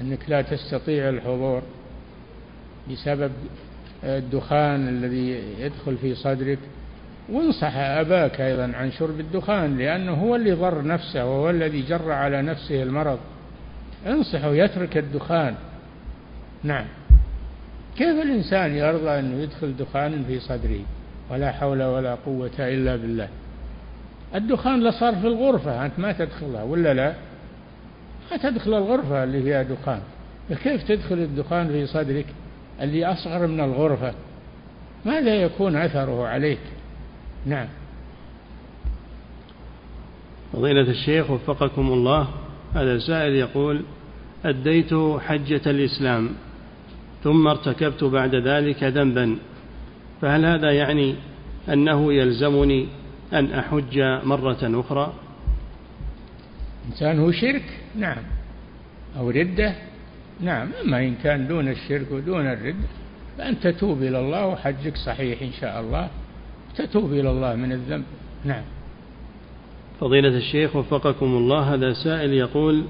أنك لا تستطيع الحضور بسبب الدخان الذي يدخل في صدرك. وانصح أباك أيضا عن شرب الدخان لأنه هو اللي ضر نفسه وهو الذي جر على نفسه المرض. انصحه يترك الدخان. نعم. كيف الإنسان يرضى أنه يدخل دخان في صدره؟ ولا حول ولا قوة إلا بالله. الدخان لصار في الغرفة أنت ما تدخلها ولا لا؟ ما تدخل الغرفة اللي فيها دخان. كيف تدخل الدخان في صدرك؟ اللي أصغر من الغرفة ماذا يكون أثره عليك؟ نعم. فضيلة الشيخ وفقكم الله هذا سائل يقول أديت حجة الإسلام ثم ارتكبت بعد ذلك ذنبا فهل هذا يعني أنه يلزمني أن أحج مرة أخرى؟ إنسان هو شرك؟ نعم. أو ردة؟ نعم أما إن كان دون الشرك ودون الردة فأن تتوب إلى الله وحجك صحيح إن شاء الله. تتوب إلى الله من الذنب. نعم. فضيلة الشيخ وفقكم الله هذا سائل يقول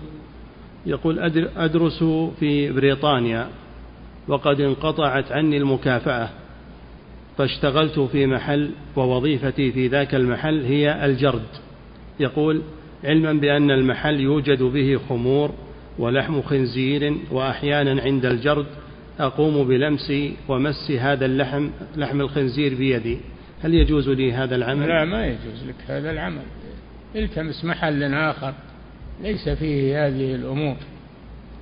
يقول أدرس في بريطانيا وقد انقطعت عني المكافأة فاشتغلت في محل ووظيفتي في ذاك المحل هي الجرد. يقول علما بأن المحل يوجد به خمور ولحم خنزير وأحيانا عند الجرد أقوم بلمس ومس هذا اللحم لحم الخنزير بيدي. هل يجوز لي هذا العمل؟ لا ما يجوز لك هذا العمل. التمس محل آخر. ليس فيه هذه الأمور.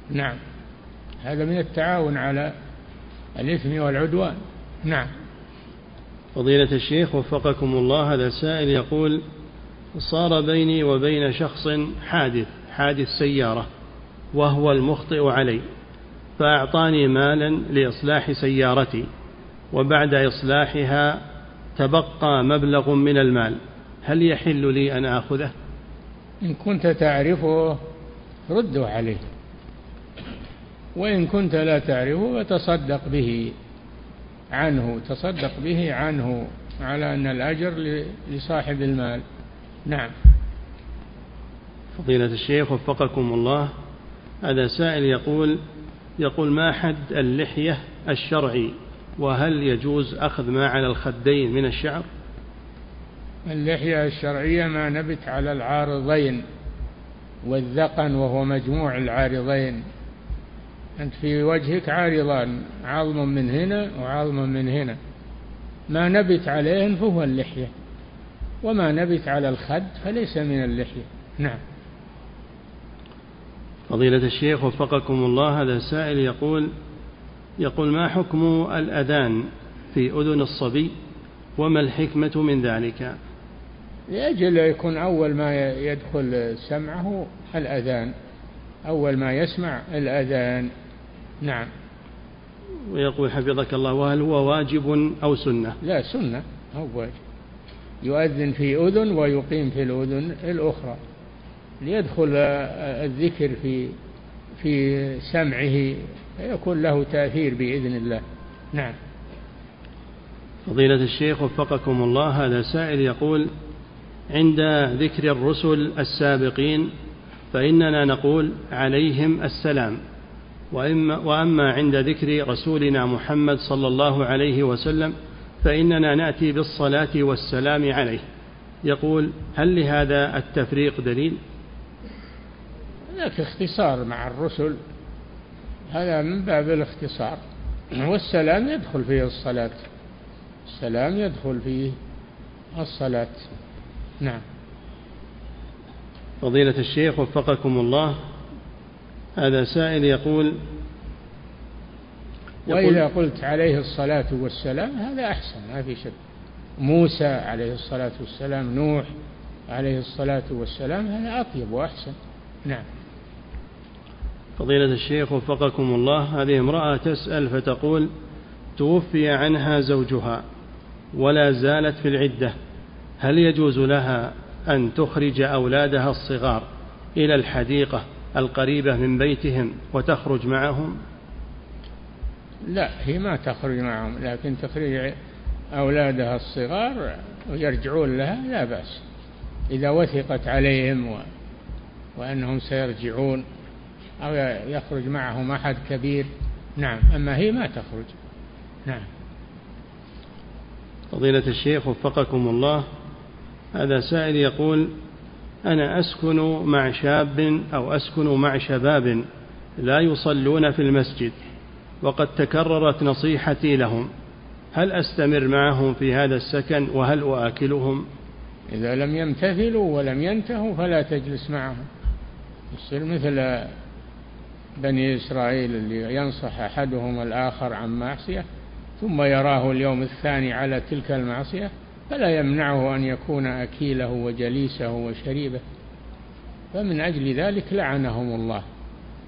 نعم. هذا من التعاون على الإثم والعدوان. نعم. فضيلة الشيخ وفقكم الله هذا سائل يقول صار بيني وبين شخص حادث حادث سيارة. وهو المخطئ علي فأعطاني مالا لإصلاح سيارتي وبعد إصلاحها تبقى مبلغ من المال. هل يحل لي أن آخذه؟ إن كنت تعرفه رده عليه وإن كنت لا تعرفه فتصدق به عنه تصدق به عنه على أن الأجر لصاحب المال. نعم. فضيلة الشيخ وفقكم الله. هذا سائل يقول يقول ما حد اللحية الشرعي؟ وهل يجوز أخذ ما على الخدين من الشعر؟ اللحية الشرعية ما نبت على العارضين والذقن وهو مجموع العارضين. أنت في وجهك عارضان عظم من هنا وعظم من هنا. ما نبت عليهن فهو اللحية وما نبت على الخد فليس من اللحية. نعم. فضيلة الشيخ وفقكم الله هذا سائل يقول يقول ما حكم الأذان في أذن الصبي؟ وما الحكمة من ذلك؟ لأجل يكون أول ما يدخل سمعه الأذان أول ما يسمع الأذان. نعم. ويقول حفظك الله وهل هو واجب أو سنة؟ لا سنة أو واجب. يؤذن في أذن ويقيم في الأذن الأخرى. ليدخل الذكر في في سمعه فيكون له تأثير بإذن الله. نعم. فضيلة الشيخ وفقكم الله هذا سائل يقول عند ذكر الرسل السابقين فإننا نقول عليهم السلام وإما وأما عند ذكر رسولنا محمد صلى الله عليه وسلم فإننا نأتي بالصلاة والسلام عليه. يقول هل لهذا التفريق دليل؟ هناك اختصار مع الرسل هذا من باب الاختصار. والسلام يدخل فيه الصلاة. السلام يدخل فيه الصلاة. نعم. فضيلة الشيخ وفقكم الله. هذا سائل يقول, يقول وإذا قلت عليه الصلاة والسلام هذا أحسن ما في شك. موسى عليه الصلاة والسلام نوح عليه الصلاة والسلام هذا أطيب وأحسن. نعم. فضيلة الشيخ وفقكم الله. هذه امرأة تسأل فتقول توفي عنها زوجها ولا زالت في العدة هل يجوز لها أن تخرج أولادها الصغار إلى الحديقة القريبة من بيتهم وتخرج معهم؟ لا هي ما تخرج معهم لكن تخرج أولادها الصغار ويرجعون لها لا بأس. إذا وثقت عليهم و... وأنهم سيرجعون أو يخرج معهم أحد كبير. نعم. أما هي ما تخرج. نعم. فضيلة الشيخ وفقكم الله هذا سائل يقول أنا أسكن مع شاب أو أسكن مع شباب لا يصلون في المسجد وقد تكررت نصيحتي لهم. هل أستمر معهم في هذا السكن وهل أؤكلهم؟ إذا لم يمتثلوا ولم ينتهوا فلا تجلس معهم. يصير مثل بني إسرائيل اللي ينصح أحدهم الآخر عن معصية ثم يراه اليوم الثاني على تلك المعصية فلا يمنعه أن يكون أكيله وجليسه وشريبه. فمن أجل ذلك لعنهم الله.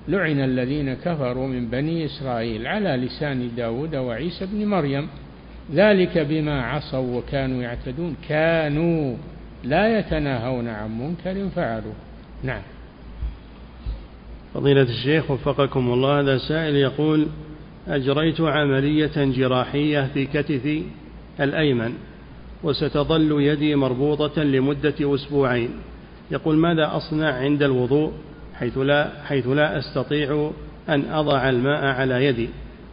لعن الذين كفروا من بني إسرائيل على لسان داود وعيسى بن مريم. ذلك بما عصوا وكانوا يعتدون. كانوا لا يتناهون عن منكر فعلوا. نعم. فضيلة الشيخ وفقكم الله هذا سائل يقول أجريت عملية جراحية في كتفي الأيمن وستظل يدي مربوطة لمدة أسبوعين. يقول ماذا أصنع عند الوضوء حيث لا, حيث لا أستطيع أن أضع الماء على يدي؟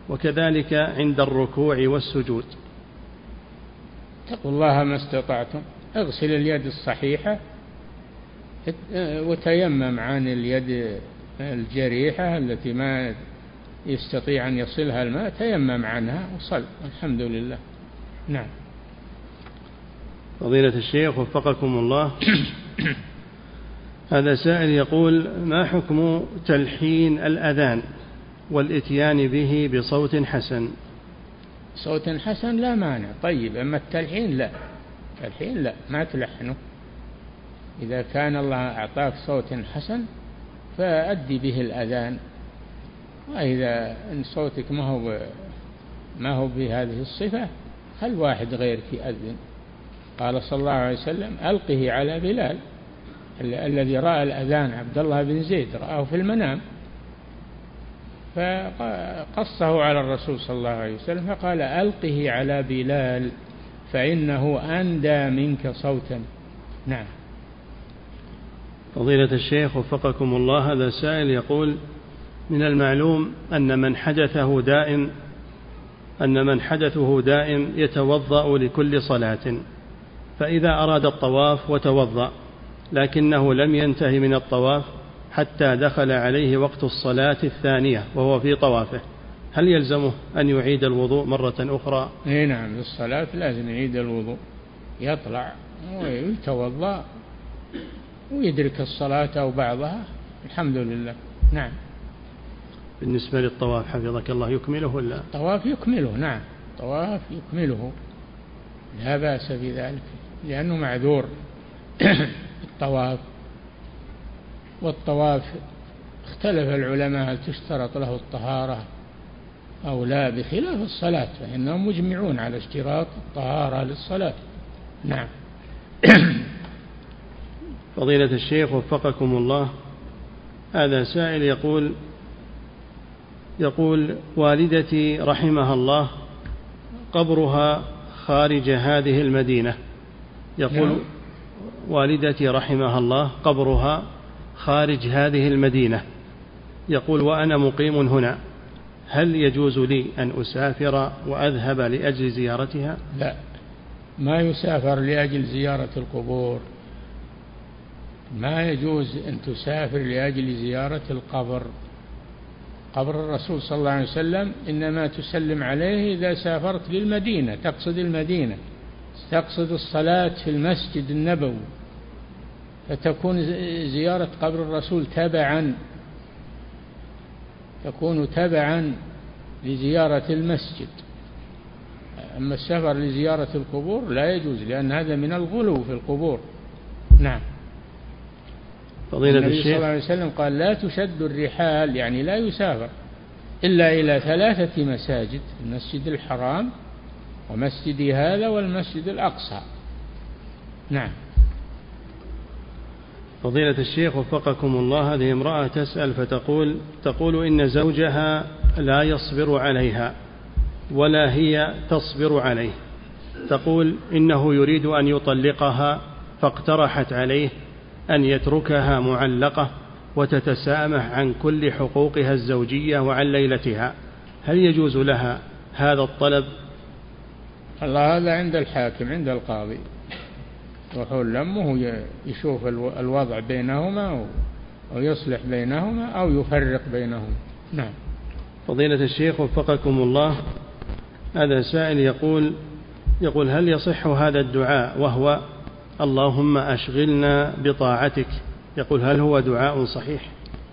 وكذلك عند الركوع والسجود. اتقوا الله ما استطعتم. اغسل اليد الصحيحة وتيمم عن اليد الجريحة التي ما يستطيع أن يصلها الماء تيمم عنها وصل. الحمد لله. نعم. فضيلة الشيخ وفقكم الله. *coughs* هذا سائل يقول ما حكم تلحين الأذان والإتيان به بصوت حسن؟ صوت حسن لا مانع. طيب أما التلحين لا. التلحين لا ما تلحنه. إذا كان الله أعطاك صوت حسن فأدي به الأذان. وإذا إن صوتك ما هو ما هو بهذه الصفة خل واحد غيرك يأذن قال صلى الله عليه وسلم ألقه على بلال الذي رأى الأذان عبد الله بن زيد رآه في المنام فقصه على الرسول صلى الله عليه وسلم فقال ألقه على بلال فإنه أندى منك صوتا. نعم. فضيلة الشيخ وفقكم الله هذا سائل يقول من المعلوم أن من حدثه دائم أن من حدثه دائم يتوضأ لكل صلاة فإذا أراد الطواف وتوضأ لكنه لم ينتهي من الطواف حتى دخل عليه وقت الصلاة الثانية وهو في طوافه هل يلزمه أن يعيد الوضوء مرة أخرى؟ إي نعم الصلاة لازم يعيد الوضوء يطلع ويتوضأ. ويدرك الصلاة أو بعضها. الحمد لله. نعم. بالنسبة للطواف حفظك الله يكمله ولا؟ الطواف يكمله نعم. الطواف يكمله. لا بأس بذلك لأنه معذور. *coughs* الطواف. والطواف اختلف العلماء هل تشترط له الطهارة أو لا بخلاف الصلاة فإنهم مجمعون على اشتراط الطهارة للصلاة. نعم. *coughs* فضيلة الشيخ وفقكم الله. هذا سائل يقول يقول والدتي رحمها الله قبرها خارج هذه المدينة. يقول نعم. والدتي رحمها الله قبرها خارج هذه المدينة. يقول وأنا مقيم هنا. هل يجوز لي أن أسافر وأذهب لأجل زيارتها؟ لا. ما يسافر لأجل زيارة القبور. ما يجوز أن تسافر لأجل زيارة القبر. قبر الرسول صلى الله عليه وسلم إنما تسلم عليه إذا سافرت للمدينة تقصد المدينة تقصد الصلاة في المسجد النبوي. فتكون زيارة قبر الرسول تبعا تكون تبعا لزيارة المسجد. أما السفر لزيارة القبور لا يجوز لأن هذا من الغلو في القبور. نعم. فضيلة النبي الشيخ. صلى الله عليه وسلم قال لا تشد الرحال يعني لا يسافر إلا إلى ثلاثة مساجد المسجد الحرام ومسجدي هذا والمسجد الأقصى. نعم. فضيلة الشيخ وفقكم الله هذه امرأة تسأل فتقول تقول إن زوجها لا يصبر عليها ولا هي تصبر عليه. تقول إنه يريد أن يطلقها فاقترحت عليه أن يتركها معلقة وتتسامح عن كل حقوقها الزوجية وعن ليلتها. هل يجوز لها هذا الطلب؟ الله هذا عند الحاكم عند القاضي. يروحون لمه يشوف الوضع بينهما أو يصلح بينهما أو يفرق بينهما نعم. فضيلة الشيخ وفقكم الله هذا سائل يقول يقول هل يصح هذا الدعاء وهو اللهم أشغلنا بطاعتك. يقول هل هو دعاء صحيح؟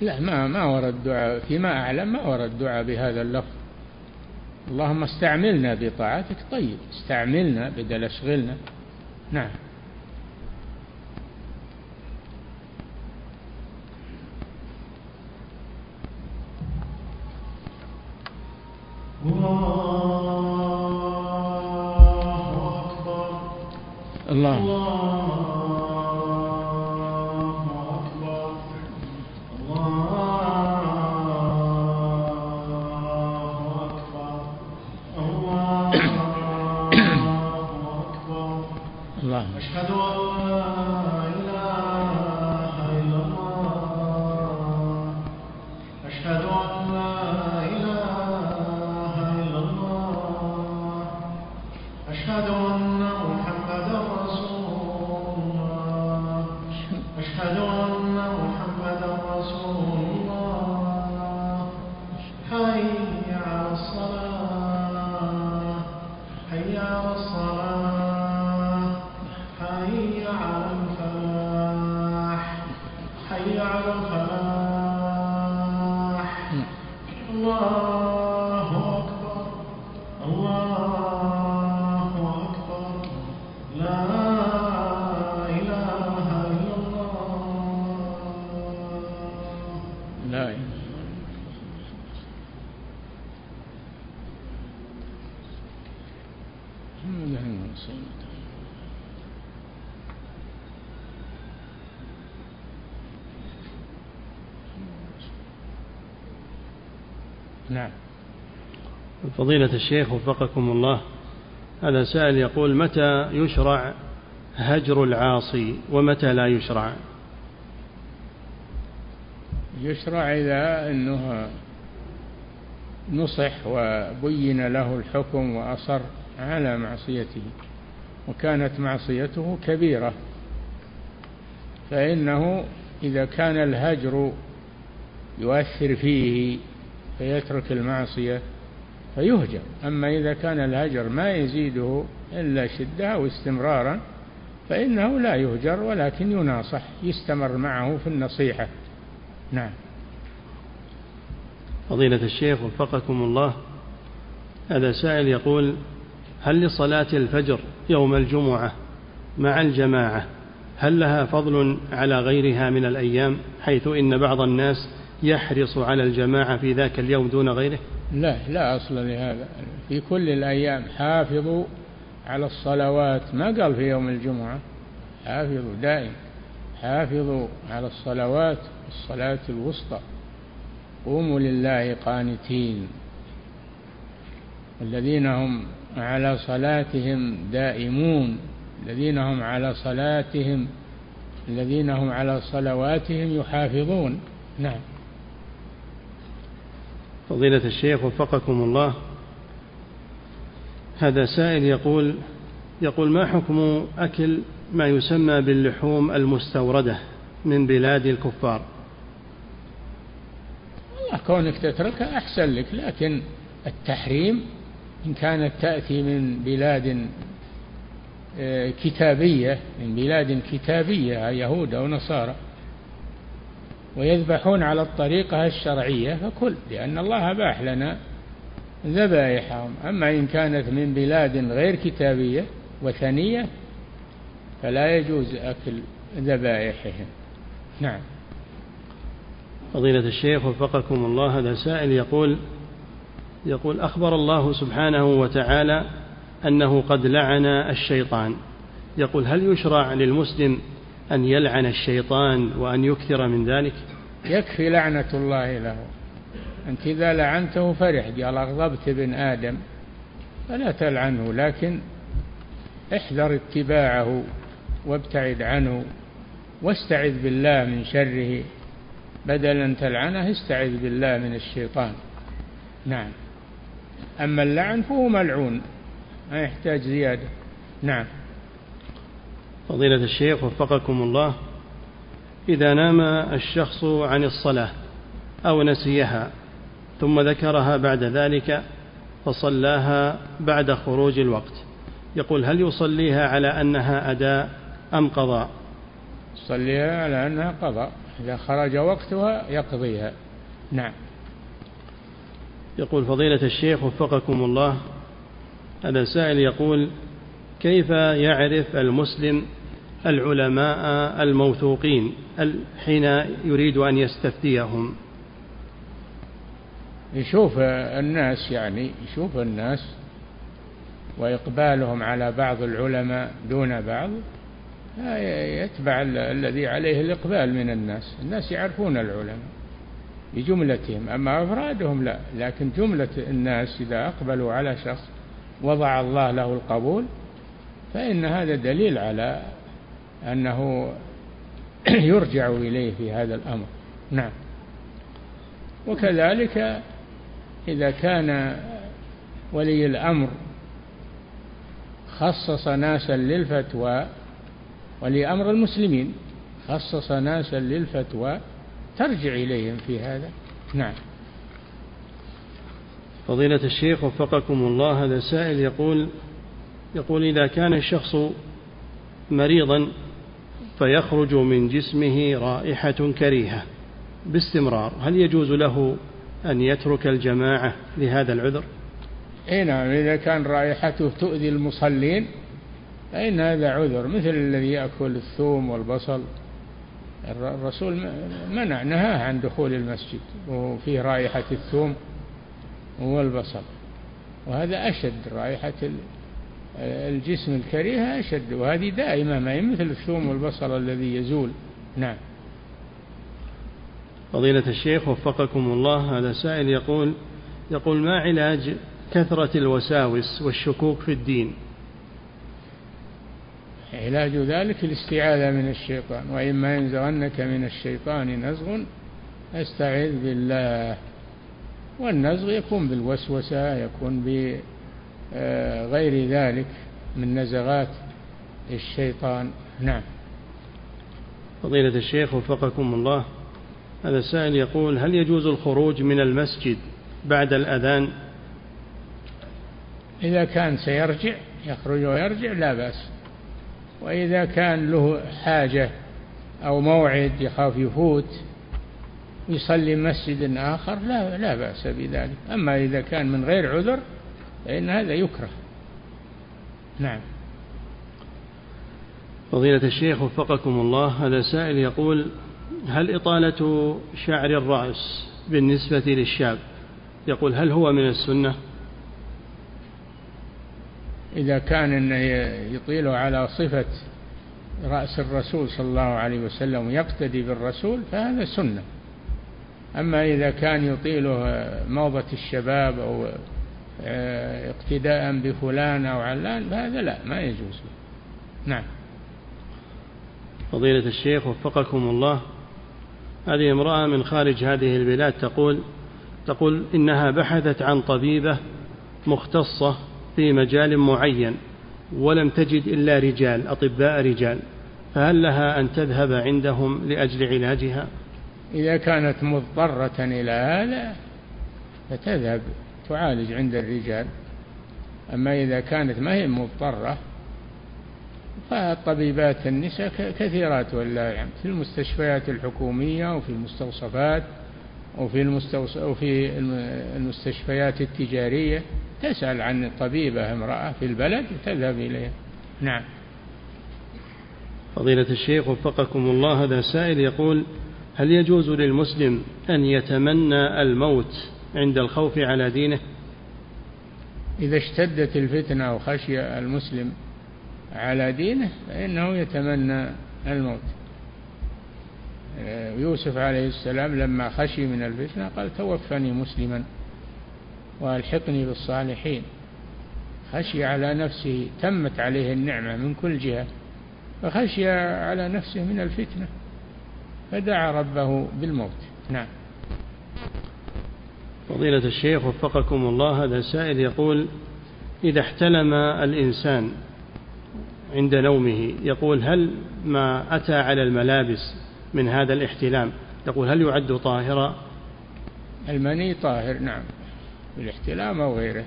لا ما ما ورد دعاء. فيما أعلم ما ورد دعاء بهذا اللفظ. اللهم استعملنا بطاعتك. طيب استعملنا بدل أشغلنا. نعم. الله, الله فضيلة الشيخ وفقكم الله هذا سائل يقول متى يشرع هجر العاصي ومتى لا يشرع؟ يشرع إذا أنه نصح وبين له الحكم وأصر على معصيته وكانت معصيته كبيرة فإنه إذا كان الهجر يؤثر فيه فيترك المعصية فيهجر. أما إذا كان الهجر ما يزيده إلا شدة أو استمرارا فإنه لا يهجر ولكن يناصح يستمر معه في النصيحة. نعم. فضيلة الشيخ وفقكم الله هذا سائل يقول هل لصلاة الفجر يوم الجمعة مع الجماعة هل لها فضل على غيرها من الأيام حيث إن بعض الناس يحرص على الجماعة في ذاك اليوم دون غيره؟ لا لا أصل لهذا. في كل الأيام حافظوا على الصلوات. ما قال في يوم الجمعة؟ حافظوا دائم. حافظوا على الصلوات الصلاة الوسطى. قوموا لله قانتين. الذين هم على صلاتهم دائمون. الذين هم على صلاتهم الذين هم على صلواتهم يحافظون. نعم. فضيلة الشيخ وفقكم الله. هذا سائل يقول يقول ما حكم أكل ما يسمى باللحوم المستوردة من بلاد الكفار؟ والله كونك تتركها أحسن لك لكن التحريم إن كانت تأتي من بلاد آه، كتابية من بلاد كتابية يهود أو نصارى ويذبحون على الطريقة الشرعية فكل لأن الله أباح لنا ذبائحهم. أما إن كانت من بلاد غير كتابية وثنية فلا يجوز أكل ذبائحهم. نعم. فضيلة الشيخ وفقكم الله هذا سائل يقول يقول أخبر الله سبحانه وتعالى أنه قد لعن الشيطان. يقول هل يشرع للمسلم أن يلعن الشيطان وأن يكثر من ذلك؟ يكفي لعنة الله له. أنت إذا لعنته فرح قال أغضبت ابن آدم. فلا تلعنه لكن احذر اتباعه وابتعد عنه واستعذ بالله من شره. بدل أن تلعنه استعذ بالله من الشيطان. نعم. أما اللعن فهو ملعون ما يحتاج زيادة. نعم. فضيلة الشيخ وفقكم الله إذا نام الشخص عن الصلاة أو نسيها ثم ذكرها بعد ذلك فصلاها بعد خروج الوقت. يقول هل يصليها على أنها أداء أم قضاء؟ يصليها على أنها قضاء. إذا خرج وقتها يقضيها. نعم. يقول فضيلة الشيخ وفقكم الله هذا سائل يقول كيف يعرف المسلم العلماء الموثوقين حين يريد أن يستفتيهم. يشوف الناس يعني يشوف الناس وإقبالهم على بعض العلماء دون بعض يتبع الذي عليه الإقبال من الناس. الناس يعرفون العلماء بجملتهم أما أفرادهم لا. لكن جملة الناس إذا أقبلوا على شخص وضع الله له القبول فإن هذا دليل على أنه *clears throat* يرجع إليه في هذا الأمر. نعم. وكذلك إذا كان ولي الأمر خصص ناسا للفتوى ولي أمر المسلمين خصص ناسا للفتوى ترجع إليهم في هذا. نعم. فضيلة الشيخ وفقكم الله هذا سائل يقول يقول إذا كان الشخص مريضا فيخرج من جسمه رائحة كريهة باستمرار. هل يجوز له أن يترك الجماعة لهذا العذر؟ اي نعم إذا كان رائحته تؤذي المصلين فإن هذا عذر مثل الذي يأكل الثوم والبصل. الرسول منع نهاه عن دخول المسجد وفيه رائحة الثوم والبصل وهذا أشد رائحة الجسم الكريهة أشد وهذه دائمة ما هي مثل الثوم والبصل الذي يزول. نعم. فضيلة الشيخ وفقكم الله هذا سائل يقول يقول ما علاج كثرة الوساوس والشكوك في الدين؟ علاج ذلك الاستعاذة من الشيطان وإما ينزغنك من الشيطان نزغ استعذ بالله والنزغ يكون بالوسوسة يكون بغير ذلك من نزغات الشيطان. نعم. فضيلة الشيخ وفقكم الله هذا السائل يقول هل يجوز الخروج من المسجد بعد الأذان؟ إذا كان سيرجع يخرج ويرجع لا بأس. وإذا كان له حاجة أو موعد يخاف يفوت يصلي مسجد آخر لا لا بأس بذلك. أما إذا كان من غير عذر فإن هذا يكره. نعم. فضيلة الشيخ وفقكم الله هذا سائل يقول هل إطالة شعر الرأس بالنسبة للشاب؟ يقول هل هو من السنة؟ إذا كان أنه يطيله على صفة رأس الرسول صلى الله عليه وسلم ويقتدي بالرسول فهذا سنة. أما إذا كان يطيله موضة الشباب أو اقتداء بفلان أو علان فهذا لا ما يجوز. نعم. فضيلة الشيخ وفقكم الله. هذه امرأة من خارج هذه البلاد تقول تقول إنها بحثت عن طبيبة مختصة في مجال معين ولم تجد إلا رجال أطباء رجال. فهل لها أن تذهب عندهم لأجل علاجها؟ إذا كانت مضطرة إلى هذا فتذهب. تعالج عند الرجال. أما إذا كانت ما هي مضطرة فالطبيبات النساء كثيرات والله يعني في المستشفيات الحكومية وفي المستوصفات وفي المستوص وفي المستشفيات التجارية تسأل عن طبيبة امرأة في البلد تذهب إليها. نعم. فضيلة الشيخ وفقكم الله هذا سائل يقول هل يجوز للمسلم أن يتمنى الموت عند الخوف على دينه. إذا اشتدت الفتنة وخشي المسلم على دينه فإنه يتمنى الموت. يوسف عليه السلام لما خشي من الفتنة قال توفني مسلما وألحقني بالصالحين. خشي على نفسه تمت عليه النعمة من كل جهة فخشي على نفسه من الفتنة فدعا ربه بالموت. نعم. فضيلة الشيخ وفقكم الله هذا سائل يقول إذا احتلم الإنسان عند نومه يقول هل ما أتى على الملابس من هذا الاحتلام؟ يقول هل يعد طاهرا؟ المني طاهر نعم. بالاحتلام أو غيره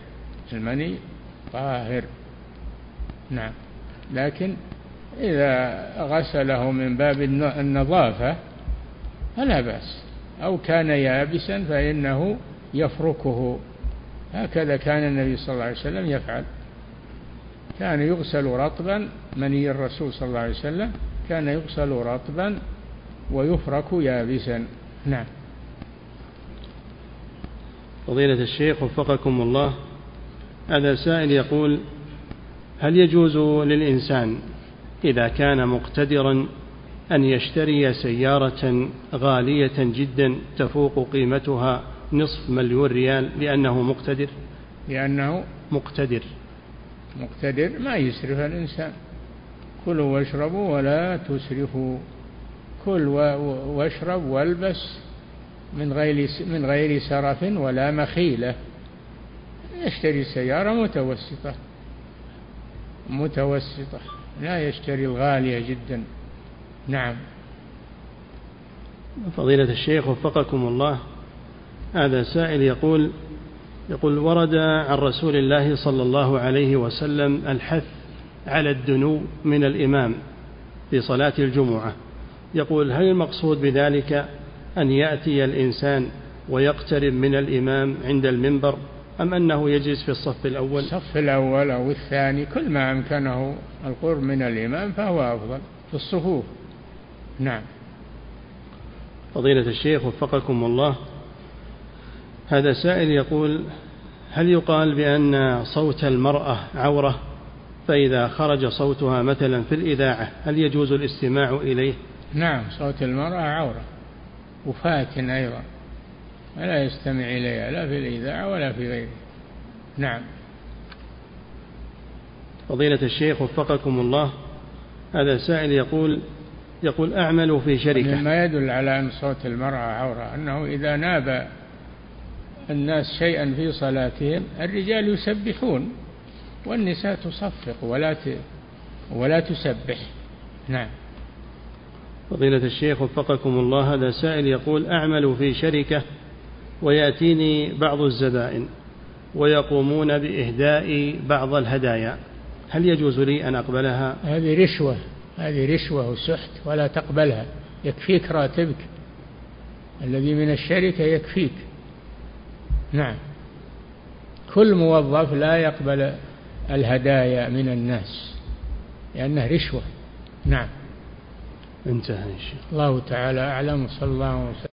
المني طاهر نعم. لكن إذا غسله من باب النظافة فلا بأس أو كان يابسا فإنه يفركه. هكذا كان النبي صلى الله عليه وسلم يفعل. كان يغسل رطبا مني الرسول صلى الله عليه وسلم كان يغسل رطبا ويفرك يابسا. نعم. فضيلة الشيخ وفقكم الله هذا سائل يقول هل يجوز للإنسان إذا كان مقتدرا أن يشتري سيارة غالية جدا تفوق قيمتها نصف مليون ريال لأنه مقتدر. لأنه مقتدر. مقتدر ما يسرف الإنسان. كلوا واشربوا ولا تسرفوا. كل واشرب والبس من غير من غير سرف ولا مخيلة. يشتري سيارة متوسطة. متوسطة. لا يشتري الغالية جدا. نعم. فضيلة الشيخ وفقكم الله. هذا سائل يقول يقول ورد عن رسول الله صلى الله عليه وسلم الحث على الدنو من الإمام في صلاة الجمعة. يقول هل المقصود بذلك أن يأتي الإنسان ويقترب من الإمام عند المنبر أم أنه يجلس في الصف الأول؟ الصف الأول أو الثاني كل ما أمكنه القرب من الإمام فهو أفضل في الصفوف. نعم. فضيلة الشيخ وفقكم الله. هذا سائل يقول هل يقال بأن صوت المرأة عورة؟ فإذا خرج صوتها مثلا في الإذاعة هل يجوز الاستماع إليه؟ نعم صوت المرأة عورة وفاتن أيضا ولا يستمع إليها لا في الإذاعة ولا في غيره نعم. فضيلة الشيخ وفقكم الله هذا سائل يقول يقول أعمل في شركة. مما يدل على أن صوت المرأة عورة أنه إذا ناب الناس شيئا في صلاتهم الرجال يسبحون والنساء تصفق ولا ولا تسبح. نعم. فضيلة الشيخ وفقكم الله هذا سائل يقول أعمل في شركة ويأتيني بعض الزبائن ويقومون بإهداء بعض الهدايا. هل يجوز لي أن أقبلها؟ هذه رشوة هذه رشوة وسحت ولا تقبلها. يكفيك راتبك. الذي من الشركة يكفيك. نعم. كل موظف لا يقبل الهدايا من الناس لأنه رشوة. نعم. انتهى إن شاء الله تعالى أعلم صلى الله وسلم.